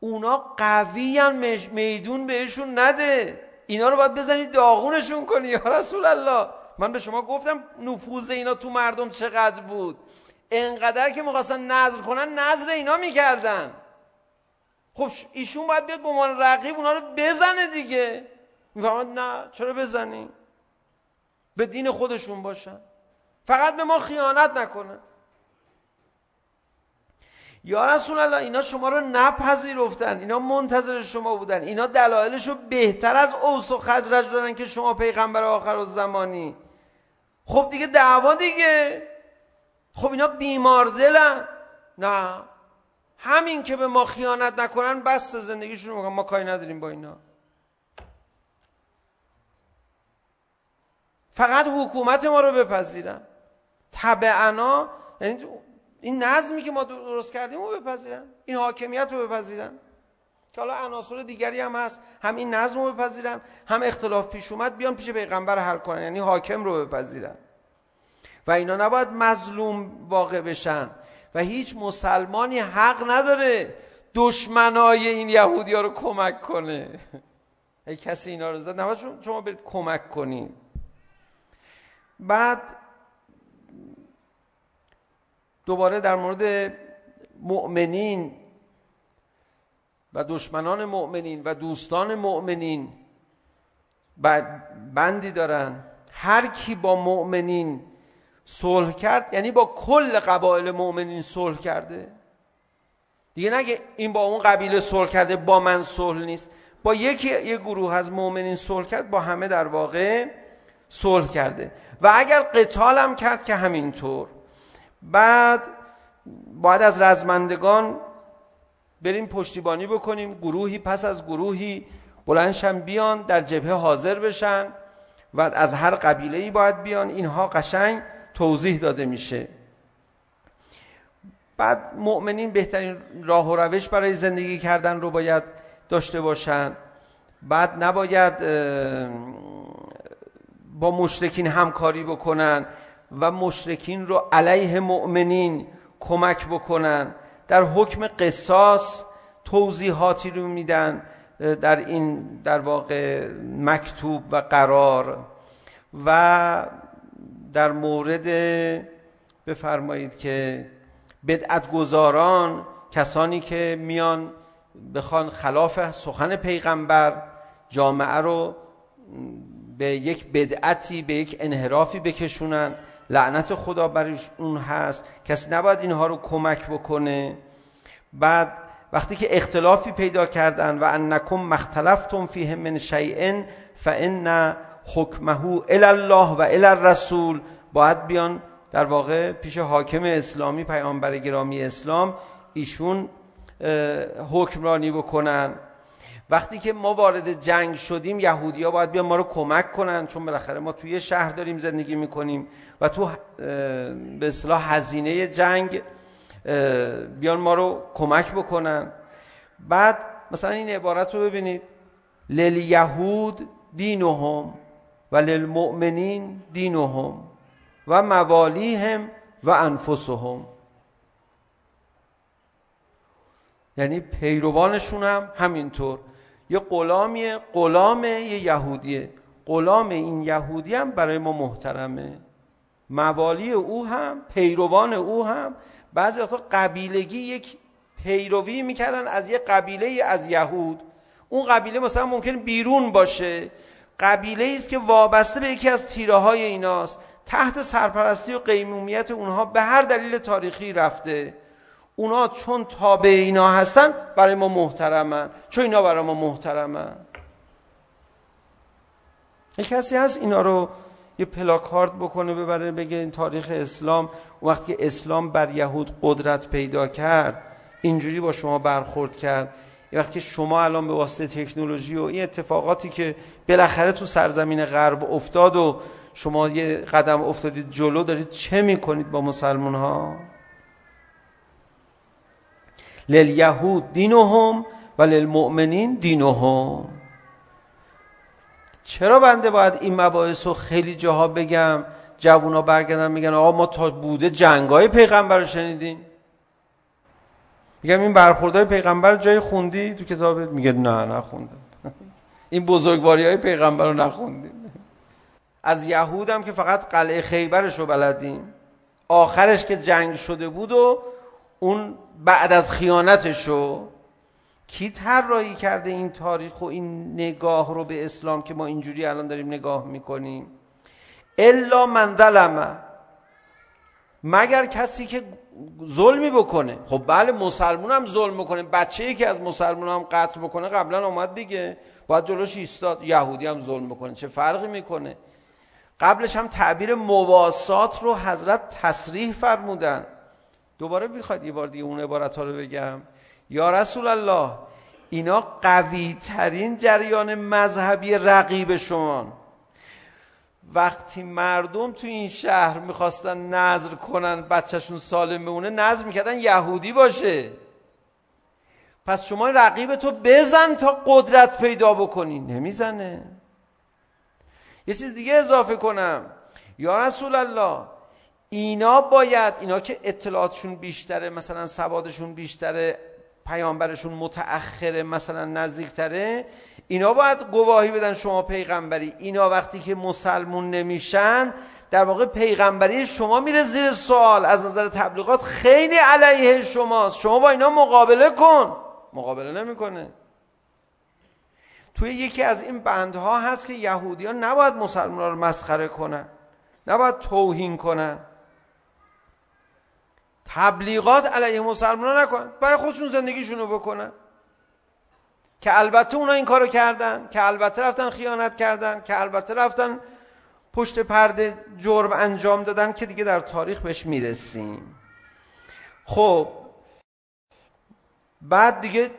اونا قوی میدون بهشون نده اینا رو باید بزنید داغونشون کنی یا رسول الله من به شما گفتم نفوذ اینا تو مردم چقدر بود انقدر که میخواستن نظر کنن نظر اینا میکردن. خب ایشون باید بیاد به عنوان رقیب اونا رو بزنه دیگه. میفرماد نه چرا بزنی؟ به دین خودشون باشن. فقط به ما خیانت نکنن. یا رسول الله اینا شما رو نپذیرفتن. اینا منتظر شما بودن. اینا دلایلشو بهتر از اوس و خزرج دارن که شما پیغمبر آخر الزمانی. خب دیگه دعوا دیگه. خب اینا بیمار دلن. نه. همین که به ما خیانت نکنن بس زندگیشون رو ما کاری نداریم با اینا. فقط حکومت ما رو بپذیرن. تبعنا یعنی این نظمی که ما درست کردیم رو بپذیرن. این حاکمیت رو بپذیرن. که حالا عناصر دیگری هم هست. هم این نظم رو بپذیرن. هم اختلاف پیش اومد بیان پیش پیغمبر حل کنن. یعنی حاکم رو بپذیرن. و اینا نباید مظلوم واقع بشن. و هیچ مسلمانی حق نداره دشمنای این یهودی ها رو کمک کنه. ای کسی اینا رو زد. نباید شما برید کمک کنید بعد دوباره در مورد مؤمنین و دشمنان مؤمنین و دوستان مؤمنین بندی دارن. هر کی با مؤمنین صلح کرد یعنی با کل قبایل مؤمنین صلح کرده دیگه نگه این با اون قبیله صلح کرده با من صلح نیست با یکی یک گروه از مؤمنین صلح کرد با همه در واقع صلح کرده و اگر قتال هم کرد که همینطور بعد باید از رزمندگان بریم پشتیبانی بکنیم گروهی پس از گروهی بلندشن بیان در جبهه حاضر بشن و از هر قبیله ای باید بیان اینها قشنگ توضیح داده میشه. بعد مؤمنین بهترین راه و روش برای زندگی کردن رو باید داشته باشن. بعد نباید با مشرکین همکاری بکنن و مشرکین رو علیه مؤمنین کمک بکنن. در حکم قصاص توضیحاتی رو میدن در این در واقع مکتوب و قرار. و در مورد بفرمایید که بدعت گذاران کسانی که میان بخوان خلاف سخن پیغمبر جامعه رو به یک بدعتی به یک انحرافی بکشونن لعنت خدا بر اون هست. کسی نباید اینها رو کمک بکنه. بعد وقتی که اختلافی پیدا کردن و انکم مختلفتم فیه من شیئن فان حکمه ال الله و ال الرسول باید بیان در واقع پیش حاکم اسلامی پیامبر گرامی اسلام ایشون حکمرانی بکنن وقتی که ما وارد جنگ شدیم یهودیا باید بیان ما رو کمک کنن چون بالاخره ما توی شهر داریم زندگی میکنیم و تو به اصطلاح هزینه جنگ بیان ما رو کمک بکنن بعد مثلا این عبارت رو ببینید للیهود دینهم وللمؤمنین دینهم و موالیهم و انفسهم یعنی پیروانشون هم همینطور. یه غلامیه غلام یه یهودیه. غلام این یهودی هم برای ما محترمه. موالی او هم پیروان او هم بعضی وقتا قبیلگی یک پیروی میکردن از یه قبیله از یهود. اون قبیله مثلا ممکن بیرون باشه. قبیله است که وابسته به یکی از تیره های ایناست. تحت سرپرستی و قیمومیت اونها به هر دلیل تاریخی رفته. اونا چون تابع اینا هستن برای ما محترمن. چون اینا برای ما محترمن. یه کسی هست اینا رو یه پلاکارد بکنه ببره بگه این تاریخ اسلام وقتی که اسلام بر یهود قدرت پیدا کرد اینجوری با شما برخورد کرد. وقتی شما الان به واسطه تکنولوژی و این اتفاقاتی که بالاخره تو سرزمین غرب افتاد و شما یه قدم افتادید جلو دارید چه میکنید با مسلمان ها للیهود دینهم و للمؤمنین دینهم. چرا بنده باید این مباحث رو خیلی جاها بگم جوونا برگردن میگن آقا ما تا بوده جنگای پیغمبر رو شنیدیم. میگم این برخوردهای پیغمبر جای خوندی؟ تو کتابت میگه نه نخوندم. این بزرگواری های پیغمبر رو نخوندیم. از یهود هم که فقط قلعه خیبرش رو بلدیم. آخرش که جنگ شده بود و اون بعد از خیانتش رو کی طراحی کرده این تاریخ و این نگاه رو به اسلام که ما اینجوری الان داریم نگاه میکنیم؟ الا من ظلم. مگر کسی که ظلمی بکنه. خب بله مسلمون هم ظلم بکنه. بچه ای که از مسلمون هم قتل بکنه قبلا آمد دیگه. باید جلوش ایستاد. یهودی هم ظلم بکنه. چه فرقی میکنه؟ قبلش هم تعبیر مواسات رو حضرت تصریح فرمودن. دوباره میخواد یه بار دیگه اون عبارت ها رو بگم. یا رسول الله اینا قوی ترین جریان مذهبی رقیب شما. وقتی مردم تو این شهر میخواستن نظر کنن بچهشون سالم بمونه نظر میکردن یهودی باشه. پس شما رقیب تو بزن تا قدرت پیدا بکنی نمیزنه. یه چیز دیگه اضافه کنم. یا رسول الله اینا باید اینا که اطلاعاتشون بیشتره مثلا سوادشون بیشتره پیامبرشون متأخره مثلا نزدیکتره اینا باید گواهی بدن شما پیغمبری. اینا وقتی که مسلمون نمیشن در واقع پیغمبری شما میره زیر سوال. از نظر تبلیغات خیلی علیه شماست. شما با اینا مقابله کن. مقابله نمیکنه. توی یکی از این بندها هست که یهودیان نباید مسلمان رو مسخره کنن. نباید توهین کنن. تبلیغات علیه مسلمانان نکن. برای خودشون زندگیشون رو بکنن. که البته اونا این کارو کردن که البته رفتن خیانت کردن که البته رفتن پشت پرده جرم انجام دادن که دیگه در تاریخ بهش میرسیم خب بعد دیگه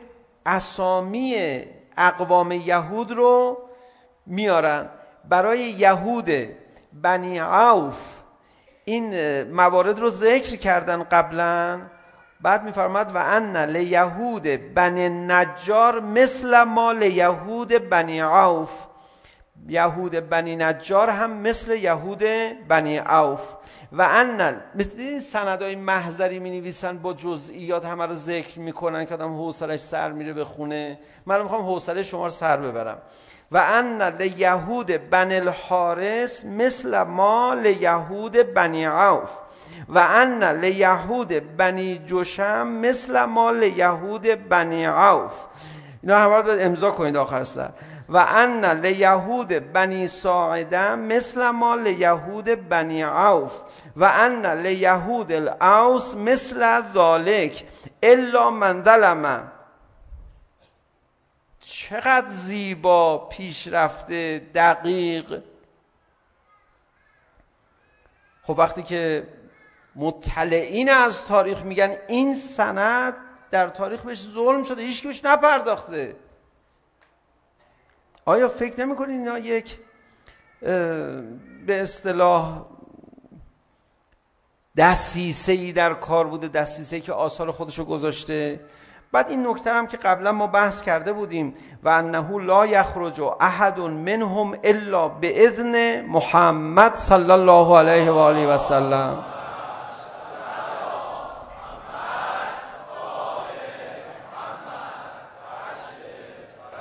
اسامی اقوام یهود رو میارن برای یهود بنی عوف این موارد رو ذکر کردن قبلا بعد میفرماد و ان لیهود بنی نجار مثل ما لیهود بنی عوف یهود بنی نجار هم مثل یهود بنی عوف و ان مثل این سندای محضری می نویسن با جزئیات همه رو ذکر میکنن که آدم حوصلش سر میره به خونه من میخوام حوصله شما رو سر ببرم و ان لیهود بن الحارس مثل ما لیهود بنی عوف و ان لیهود بنی جوشم مثل ما لیهود بنی عوف اینا همه باید امضا کنید آخر سر و ان لیهود بنی ساعده مثل ما لیهود بنی عوف و ان لیهود الاوس مثل ذالک الا من ظلم چقدر زیبا پیشرفته دقیق خب وقتی که مطلعین از تاریخ میگن این سند در تاریخ بهش ظلم شده هیچ بهش نپرداخته. آیا فکر نمیکنید اینا یک به اصطلاح دستیسه ای در کار بوده دستیسه که آثار خودشو گذاشته؟ بعد این نکته هم که قبلا ما بحث کرده بودیم و انه لا یخرج احد منهم الا باذن محمد صلی الله علیه و آله و سلم.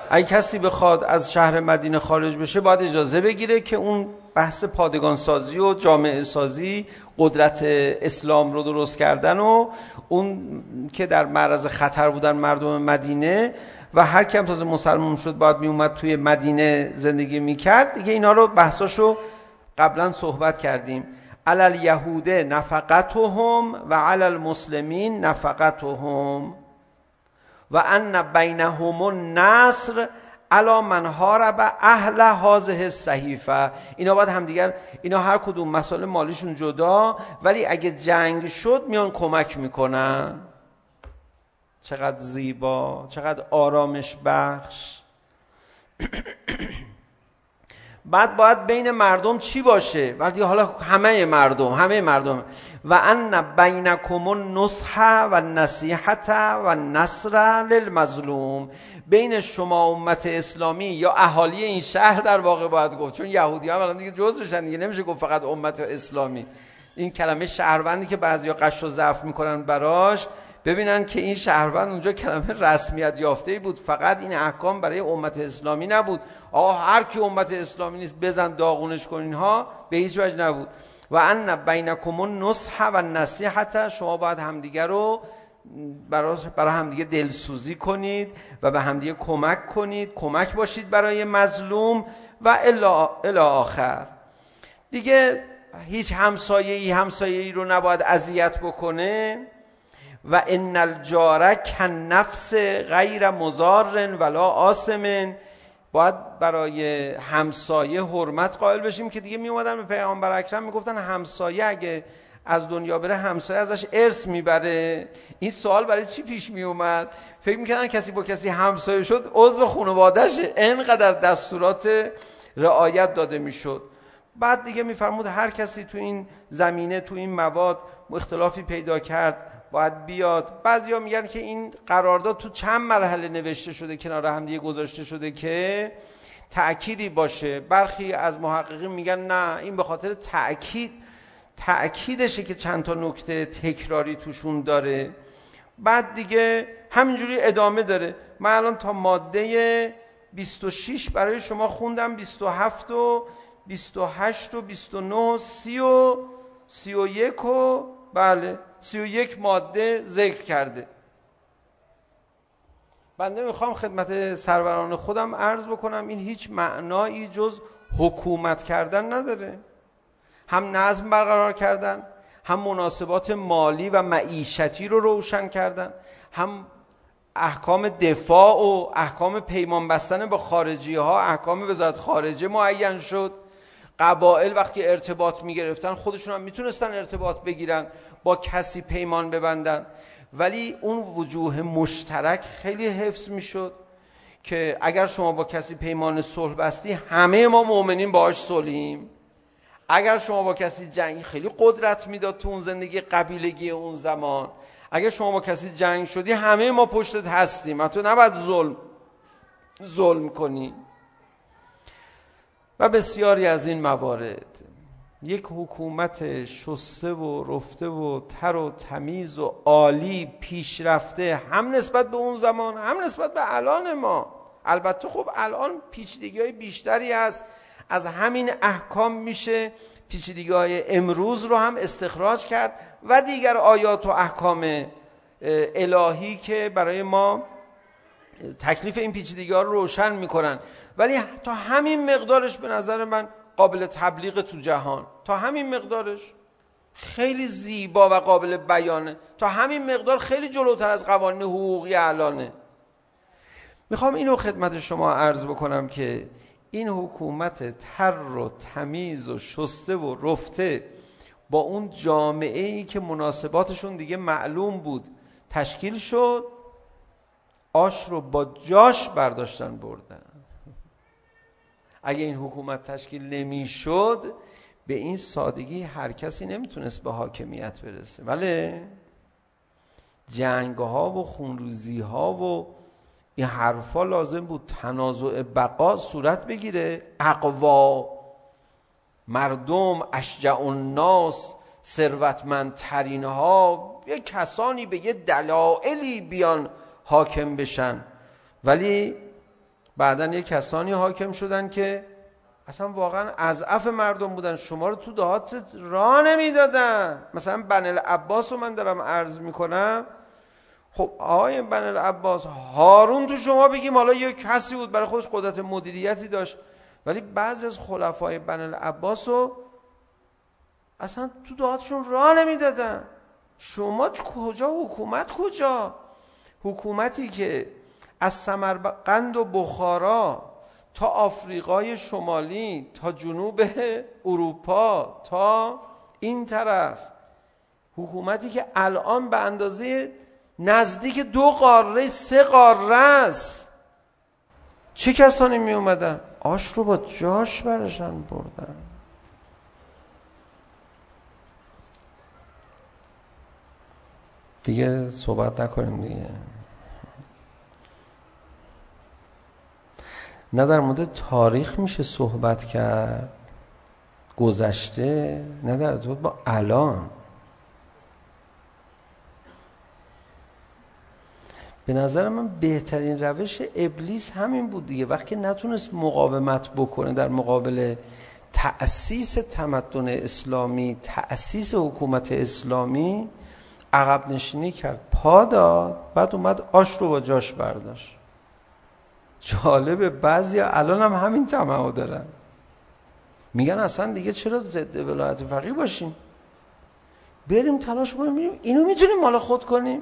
اگه کسی بخواد از شهر مدینه خارج بشه باید اجازه بگیره که اون بحث پادگان سازی و جامعه سازی قدرت اسلام رو درست کردن و اون که در معرض خطر بودن مردم مدینه و هر کیم تازه مسلمان شد باید می اومد توی مدینه زندگی می کرد دیگه اینا رو بحثاشو قبلا صحبت کردیم. علل یهوده نفقتهم و علل مسلمین نفقتهم. و ان بینهم النصر الا من هارب اهل هذه صحیفه اینا بعد هم دیگر اینا هر کدوم مسائل مالیشون جدا ولی اگه جنگ شد میان کمک میکنن چقدر زیبا چقدر آرامش بخش بعد باید بین مردم چی باشه؟ وقتی حالا همه مردم همه مردم. و ان بینکم النصح و النصیحت و النصر للمظلوم. بین شما امت اسلامی یا اهالی این شهر در واقع باید گفت. چون یهودی ها الان دیگه جزء بشن دیگه نمیشه گفت فقط امت اسلامی. این کلمه شهروندی که بعضیا قش و ضعف میکنن براش ببینن که این شهروند اونجا کلمه رسمیت یافته بود. فقط این احکام برای امت اسلامی نبود. آقا هر کی امت اسلامی نیست بزن داغونش کن اینها به هیچ وجه نبود. و ان بینکم النصح و النصیحت شما باید همدیگه رو برای برای همدیگه دلسوزی کنید و به همدیگه کمک کنید. کمک باشید برای مظلوم و الا الی آخر. دیگه هیچ همسایه ای همسایه ای رو نباید اذیت بکنه. و ان الجار کن نفس غیر مزار ولا آسمن باید برای همسایه حرمت قائل بشیم که دیگه می اومدن به پیامبر اکرم میگفتن همسایه اگه از دنیا بره همسایه ازش ارث میبره این سوال برای چی پیش می اومد فکر میکردن کسی با کسی همسایه شد عضو خانواده‌اش انقدر دستورات رعایت داده میشد بعد دیگه میفرمود هر کسی تو این زمینه تو این مواد اختلافی پیدا کرد باید بیاد. بعضیا میگن که این قرارداد تو چند مرحله نوشته شده کنار هم دیگه گذاشته شده که تأکیدی باشه. برخی از محققین میگن نه این به خاطر تأکید تأکیدشه که چند تا نکته تکراری توشون داره. بعد دیگه همینجوری ادامه داره. من الان تا ماده 26 برای شما خوندم 27 و 28 و 29 30 و 31 و بله. سی و یک ماده ذکر کرده. بنده میخوام خدمت سروران خودم عرض بکنم این هیچ معنایی جز حکومت کردن نداره. هم نظم برقرار کردن هم مناسبات مالی و معیشتی رو روشن کردن هم احکام دفاع و احکام پیمان بستن با خارجی ها احکام وزارت خارجه معین شد. قبائل وقتی ارتباط میگرفتن خودشون هم میتونستن ارتباط بگیرن با کسی پیمان ببندن ولی اون وجوه مشترک خیلی حفظ میشد که اگر شما با کسی پیمان صلح بستی همه ما مؤمنین باهاش صلحیم اگر شما با کسی جنگ خیلی قدرت میداد تو اون زندگی قبیلگی اون زمان اگر شما با کسی جنگ شدی همه ما پشتت هستیم تو نباید ظلم ظلم کنی و بسیاری از این موارد یک حکومت شسته و رفته و تر و تمیز و عالی پیشرفته هم نسبت به اون زمان هم نسبت به الان ما. البته خب الان پیچیدگی های بیشتری هست. از همین احکام میشه پیچیدگی های امروز رو هم استخراج کرد و دیگر آیات و احکام الهی که برای ما تکلیف این پیچیدگی ها رو روشن میکنن. ولی تا همین مقدارش به نظر من قابل تبلیغ تو جهان. تا همین مقدارش خیلی زیبا و قابل بیانه. تا همین مقدار خیلی جلوتر از قوانین حقوقی الانه. میخوام اینو خدمت شما عرض بکنم که این حکومت تر و تمیز و شسته و رفته با اون جامعه ای که مناسباتشون دیگه معلوم بود. تشکیل شد آش رو با جاش برداشتن بردن. اگه این حکومت تشکیل نمیشد به این سادگی هر کسی نمیتونست به حاکمیت برسه. ولی جنگ ها و خونروزی ها و این حرفا لازم بود تنازع بقا صورت بگیره. اقوا مردم اشجع الناس ثروتمندترین ها یه کسانی به یه دلایلی بیان حاکم بشن. ولی بعدا یه کسانی حاکم شدن که اصلا واقعا از اف مردم بودن. شما رو تو دهات راه نمیدادن. مثلا بن العباس رو من دارم عرض میکنم. خب آقای بن العباس هارون تو شما بگیم حالا یه کسی بود برای خودش قدرت مدیریتی داشت. ولی بعضی از خلفای بن العباس رو اصلا تو دهاتشون راه نمیدادن. شما کجا؟ حکومت کجا؟ حکومتی که از سمرقند و بخارا تا آفریقای شمالی تا جنوب اروپا تا این طرف. حکومتی که الان به اندازه نزدیک دو قاره سه قاره است. چه کسانی می اومدن؟ آش رو با جاش برشن بردن. دیگه صحبت نکنیم دیگه. نه در مورد تاریخ میشه صحبت کرد گذشته نه در ارتباط با الان به نظر من بهترین روش ابلیس همین بود دیگه وقتی نتونست مقاومت بکنه در مقابل تأسیس تمدن اسلامی تأسیس حکومت اسلامی عقب نشینی کرد پا داد بعد اومد آش رو با جاش برداشت جالبه بعضی الان هم همین تمام دارن. میگن اصلا دیگه چرا ضد ولایت فقیه باشیم؟ بریم تلاش کنیم اینو میتونیم مال خود کنیم.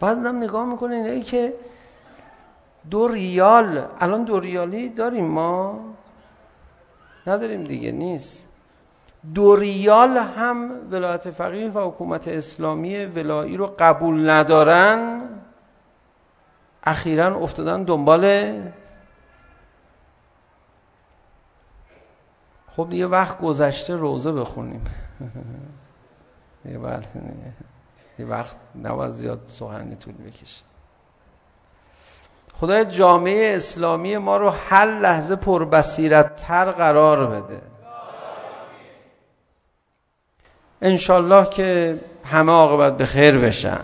بعد هم نگاه میکنه اینایی که دو ریال الان دو ریالی داریم ما. نداریم دیگه نیست. دو ریال هم ولایت فقیه و حکومت اسلامی ولایی رو قبول ندارن اخیرا افتادن دنبال خب دیگه وقت گذشته روزه بخونیم یه بله یه وقت نباید زیاد سخنی طول بکشه خدای جامعه اسلامی ما رو هر لحظه پربصیرت‌تر قرار بده انشالله که همه عاقبت به خیر بشن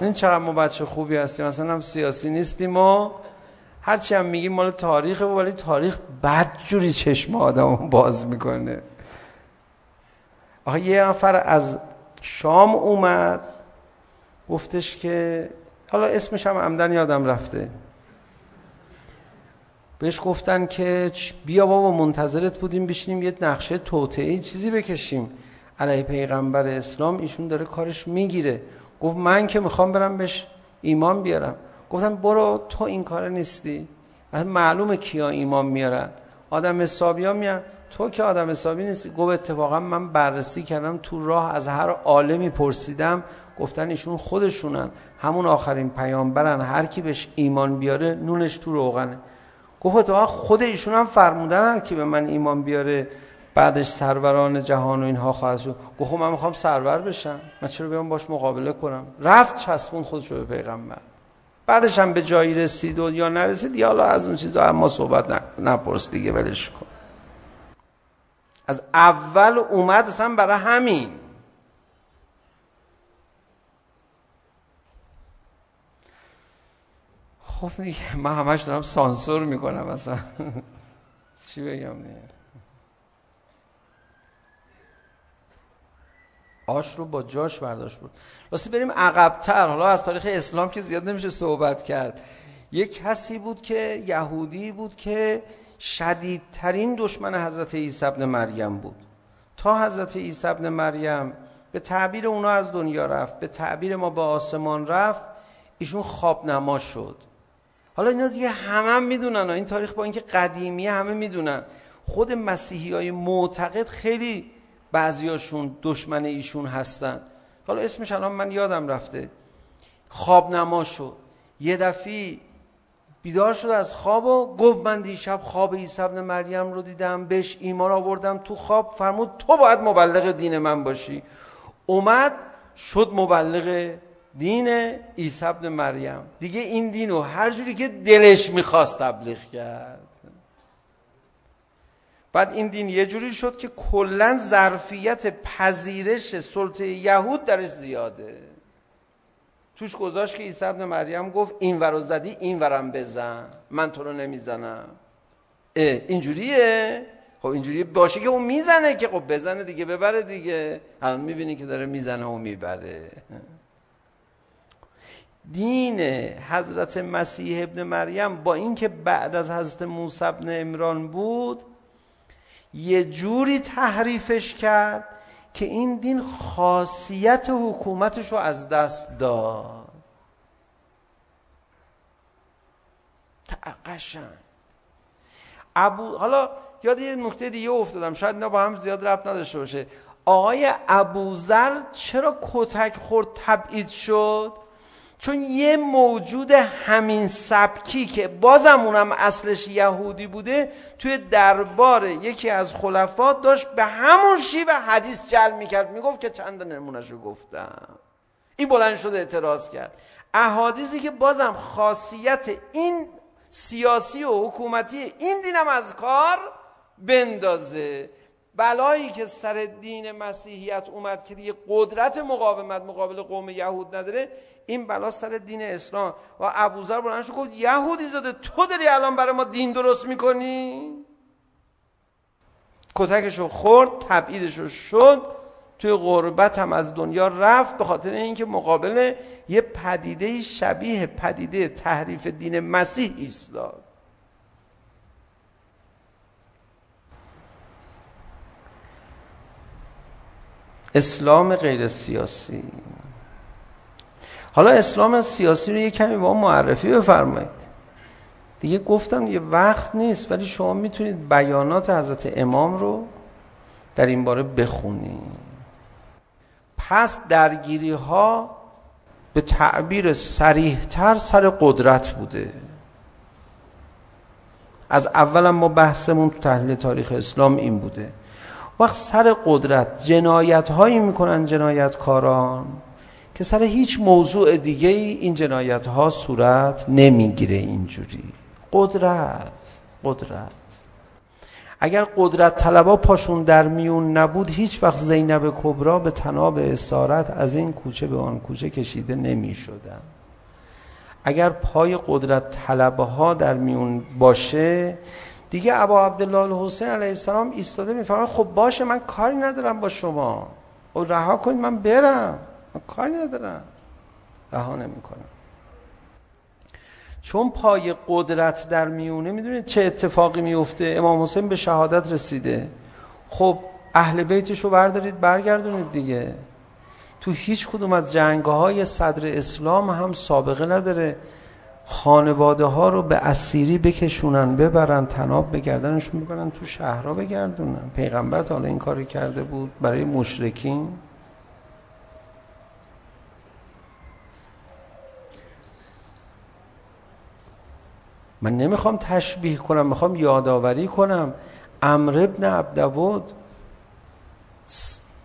این چقدر ما بچه خوبی هستیم مثلا هم سیاسی نیستیم و هرچی هم میگیم مال تاریخه ولی تاریخ بدجوری چشم آدم باز میکنه آخه یه نفر از شام اومد گفتش که حالا اسمش هم عمدن یادم رفته بهش گفتن که بیا بابا منتظرت بودیم بشینیم یه نقشه توطئه‌ای چیزی بکشیم علیه پیغمبر اسلام ایشون داره کارش میگیره. گفت من که میخوام برم بهش ایمان بیارم. گفتم برو تو این کار نیستی. معلومه کیا ایمان میارن. آدم حسابی ها میارن تو که آدم حسابی نیستی. گفت اتفاقا من بررسی کردم تو راه از هر عالمی پرسیدم. گفتن ایشون خودشونن. همون آخرین پیامبرن. هر کی بهش ایمان بیاره نونش تو روغنه. گفت تو خود ایشون هم فرمودن هر کی به من ایمان بیاره. بعدش سروران جهان و اینها خواهد شد. گفت خب من میخوام سرور بشم. من چرا بیام باش مقابله کنم؟ رفت چسبون خودش به پیغمبر. بعدش هم به جایی رسید و یا نرسید یا حالا از اون چیزا اما صحبت نپرس دیگه ولش کن. از اول اومد اصلا برای همین. خب دیگه من همش دارم سانسور میکنم اصلا. چی بگم دیگه؟ آش رو با جاش برداشت بود راستی بریم عقبتر حالا از تاریخ اسلام که زیاد نمیشه صحبت کرد یک کسی بود که یهودی بود که شدیدترین دشمن حضرت عیسی ابن مریم بود تا حضرت عیسی ابن مریم به تعبیر اونا از دنیا رفت به تعبیر ما به آسمان رفت ایشون خواب نما شد حالا اینا دیگه همه هم میدونن این تاریخ با اینکه قدیمی همه میدونن خود مسیحی های معتقد خیلی بعضیاشون دشمن ایشون هستن. حالا اسمش الان من یادم رفته. خواب نما شد. یه دفعی بیدار شد از خواب و گفت من دیشب خواب عیسی ابن مریم رو دیدم. بهش ایمان آوردم تو خواب. فرمود تو باید مبلغ دین من باشی. اومد شد مبلغ دین عیسی ابن مریم. دیگه این دین رو هر جوری که دلش میخواست تبلیغ کرد. بعد این دین یه جوری شد که کلا ظرفیت پذیرش سلطه یهود درش زیاده. توش گذاشت که عیسی ابن مریم گفت این ورو زدی این ورم بزن. من تو رو نمیزنم. اینجوریه؟ خب اینجوری باشه که اون میزنه که خب بزنه دیگه ببره دیگه. الان میبینی که داره میزنه و میبره. دین حضرت مسیح ابن مریم با اینکه بعد از حضرت موسی ابن عمران بود یه جوری تحریفش کرد که این دین خاصیت حکومتش رو از دست داد. تقشن ابو حالا یاد یه نکته دیگه افتادم. شاید اینا با هم زیاد ربط نداشته باشه. آقای ابوذر چرا کتک خورد تبعید شد؟ چون یه موجود همین سبکی که بازم اونم اصلش یهودی بوده توی دربار یکی از خلفات داشت به همون شیوه حدیث جل میکرد. میگفت که چند نمونهشو گفتم. این بلند شده اعتراض کرد. احادیثی که بازم خاصیت این سیاسی و حکومتی این دینم از کار بندازه. بلایی که سر دین مسیحیت اومد که دیگه قدرت مقاومت مقابل قوم یهود نداره این بلا سر دین اسلام. و ابوذر بلند شد گفت یهودی زاده تو داری الان برای ما دین درست میکنی؟ کتکشو خورد تبعیدشو شد توی غربت هم از دنیا رفت به خاطر اینکه مقابل یه پدیده شبیه پدیده تحریف دین مسیح ایستاد. اسلام غیر سیاسی حالا اسلام سیاسی رو یه کمی با معرفی بفرمایید دیگه گفتم یه وقت نیست ولی شما میتونید بیانات حضرت امام رو در این باره بخونید پس درگیری ها به تعبیر سریحتر سر قدرت بوده از اول ما بحثمون تو تحلیل تاریخ اسلام این بوده وقت سر قدرت جنایت هایی میکنن جنایتکاران که سر هیچ موضوع دیگه ای این جنایت ها صورت نمیگیره اینجوری. قدرت قدرت. اگر قدرت طلبا پاشون در میون نبود هیچ وقت زینب کبرا به تناب اسارت از این کوچه به آن کوچه کشیده نمی شدن اگر پای قدرت طلبه ها در میون باشه دیگه ابا عبدالله الحسین علیه السلام ایستاده میفرما خب باشه من کاری ندارم با شما. او رها کنید من برم. من کاری ندارم. رها نمیکنم. چون پای قدرت در میونه میدونید چه اتفاقی میفته امام حسین به شهادت رسیده. خب اهل بیتش رو بردارید برگردونید دیگه. تو هیچ کدوم از جنگ های صدر اسلام هم سابقه نداره. خانواده ها رو به اسیری بکشونن ببرن تناب بگردنشون ببرن تو شهرها بگردونن. پیغمبر حالا این کاری کرده بود برای مشرکین. من نمیخوام تشبیه کنم میخوام یادآوری کنم. امر ابن عبدود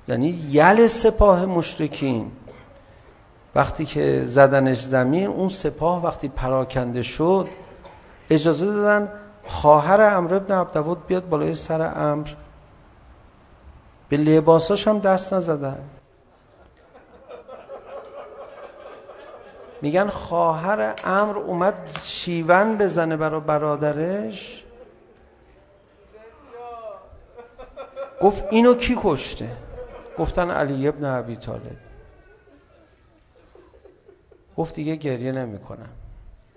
یعنی یل سپاه مشرکین وقتی که زدنش زمین اون سپاه وقتی پراکنده شد اجازه دادن خواهر امر ابن عبدود بیاد بالای سر امر به لباساش هم دست نزدن میگن خواهر امر اومد شیون بزنه برا برادرش. گفت اینو کی کشته؟ گفتن علی ابن عبی طالب. گفت دیگه گریه نمیکنم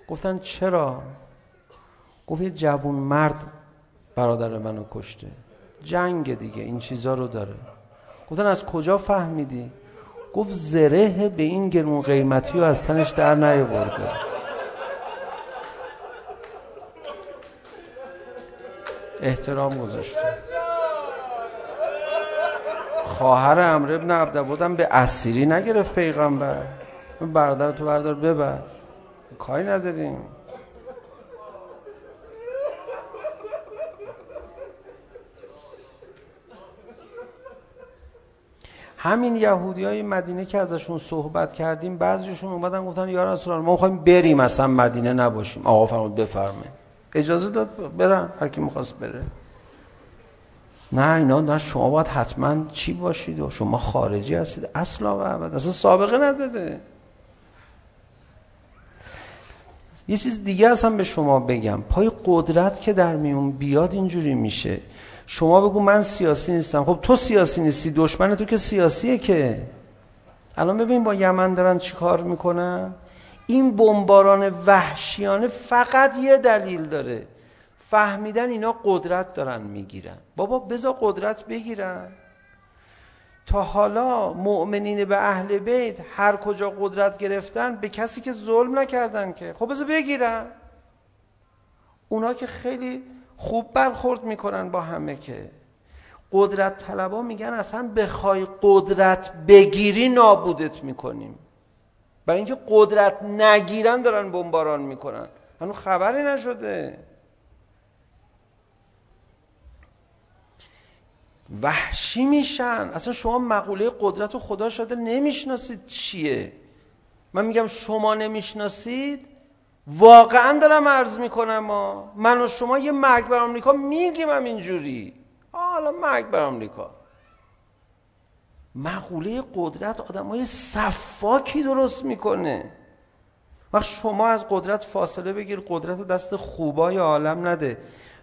گفتن چرا؟ گفت یه جوون مرد برادر منو کشته. جنگ دیگه این چیزا رو داره. گفتن از کجا فهمیدی؟ گفت زره به این گرون قیمتی و از تنش در نیاورده. احترام گذاشته. خواهر امر ابن عبدالبودم به اسیری نگرفت پیغمبر. بردار تو بردار ببر کاری نداریم همین یهودی های مدینه که ازشون صحبت کردیم بعضیشون اومدن گفتن یا رسول الله ما می‌خوایم بریم اصلا مدینه نباشیم آقا فرمود بفرمه اجازه داد برن هر کی می‌خواست بره نه اینا نه شما باید حتما چی باشید و شما خارجی هستید اصلا و ابدا اصلا سابقه نداره یه چیز دیگه اصلا به شما بگم. پای قدرت که در میون بیاد اینجوری میشه. شما بگو من سیاسی نیستم. خب تو سیاسی نیستی دشمن تو که سیاسیه که. الان ببین با یمن دارن چی کار میکنن؟ این بمباران وحشیانه فقط یه دلیل داره. فهمیدن اینا قدرت دارن میگیرن. بابا بذار قدرت بگیرن. تا حالا مؤمنین به اهل بیت هر کجا قدرت گرفتن به کسی که ظلم نکردن که. خب بذار بگیرن. اونا که خیلی خوب برخورد میکنن با همه که. قدرت طلبا میگن اصلا بخوای قدرت بگیری نابودت میکنیم. برای اینکه قدرت نگیرن دارن بمباران میکنن. هنو خبری نشده. وحشی میشن. اصلا شما مقوله قدرت و خدا شده نمیشناسید چیه. من میگم شما نمیشناسید. واقعا دارم عرض میکنم ما من و شما یه مرگ بر آمریکا میگیم هم اینجوری حالا مرگ بر آمریکا. مقوله قدرت آدم های صفاکی درست میکنه. وقت شما از قدرت فاصله بگیر قدرت دست خوبای عالم نده.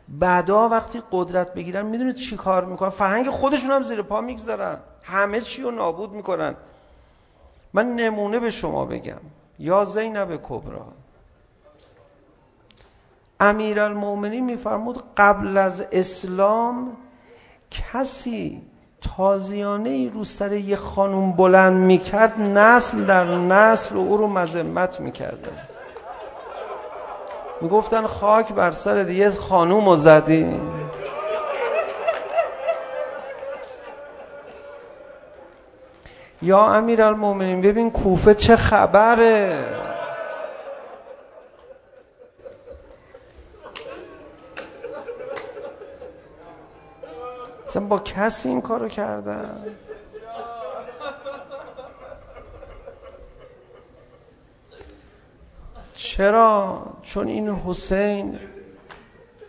بعدا وقتی قدرت بگیرن میدونید چی کار میکنن؟ فرهنگ خودشون هم زیر پا میگذارن. همه چی رو نابود میکنن. من نمونه به شما بگم. یا زینب کبرا امیرالمومنین میفرمود قبل از اسلام کسی تازیانه ای رو سر یه خانوم بلند میکرد نسل در نسل و او رو مذمت میکرده. میگفتن خاک بر سر دیگه خانوم رو زدی. یا امیر المومنین ببین کوفه چه خبره. اصلا با کسی این کارو کردن؟ چرا؟ چون این حسین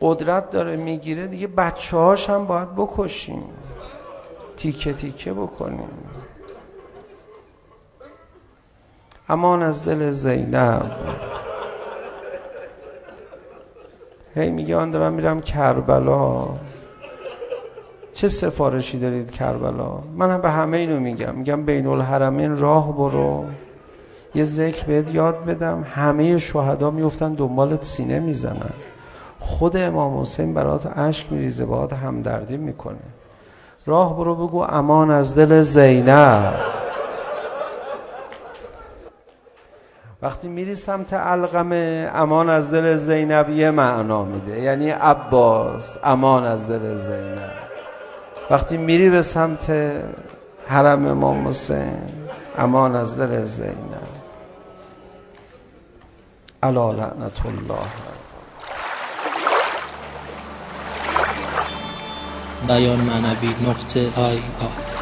قدرت داره میگیره دیگه بچه هاش هم باید بکشیم. تیکه تیکه بکنیم. امان از دل زینب. هی میگه آن دارم میرم کربلا. چه سفارشی دارید کربلا؟ من هم به همه اینو میگم. میگم بین الحرمین راه برو. یه ذکر بهت یاد بدم. همه شهدا میفتن دنبالت سینه میزنن. خود امام حسین برات اشک میریزه باهات همدردی میکنه. راه برو بگو امان از دل زینب. وقتی میری سمت علقمه امان از دل زینب یه معنا میده. یعنی عباس امان از دل زینب. وقتی میری به سمت حرم امام حسین امان از دل زینب. ألا لعنة الله بیان معنوی نقطه آی آی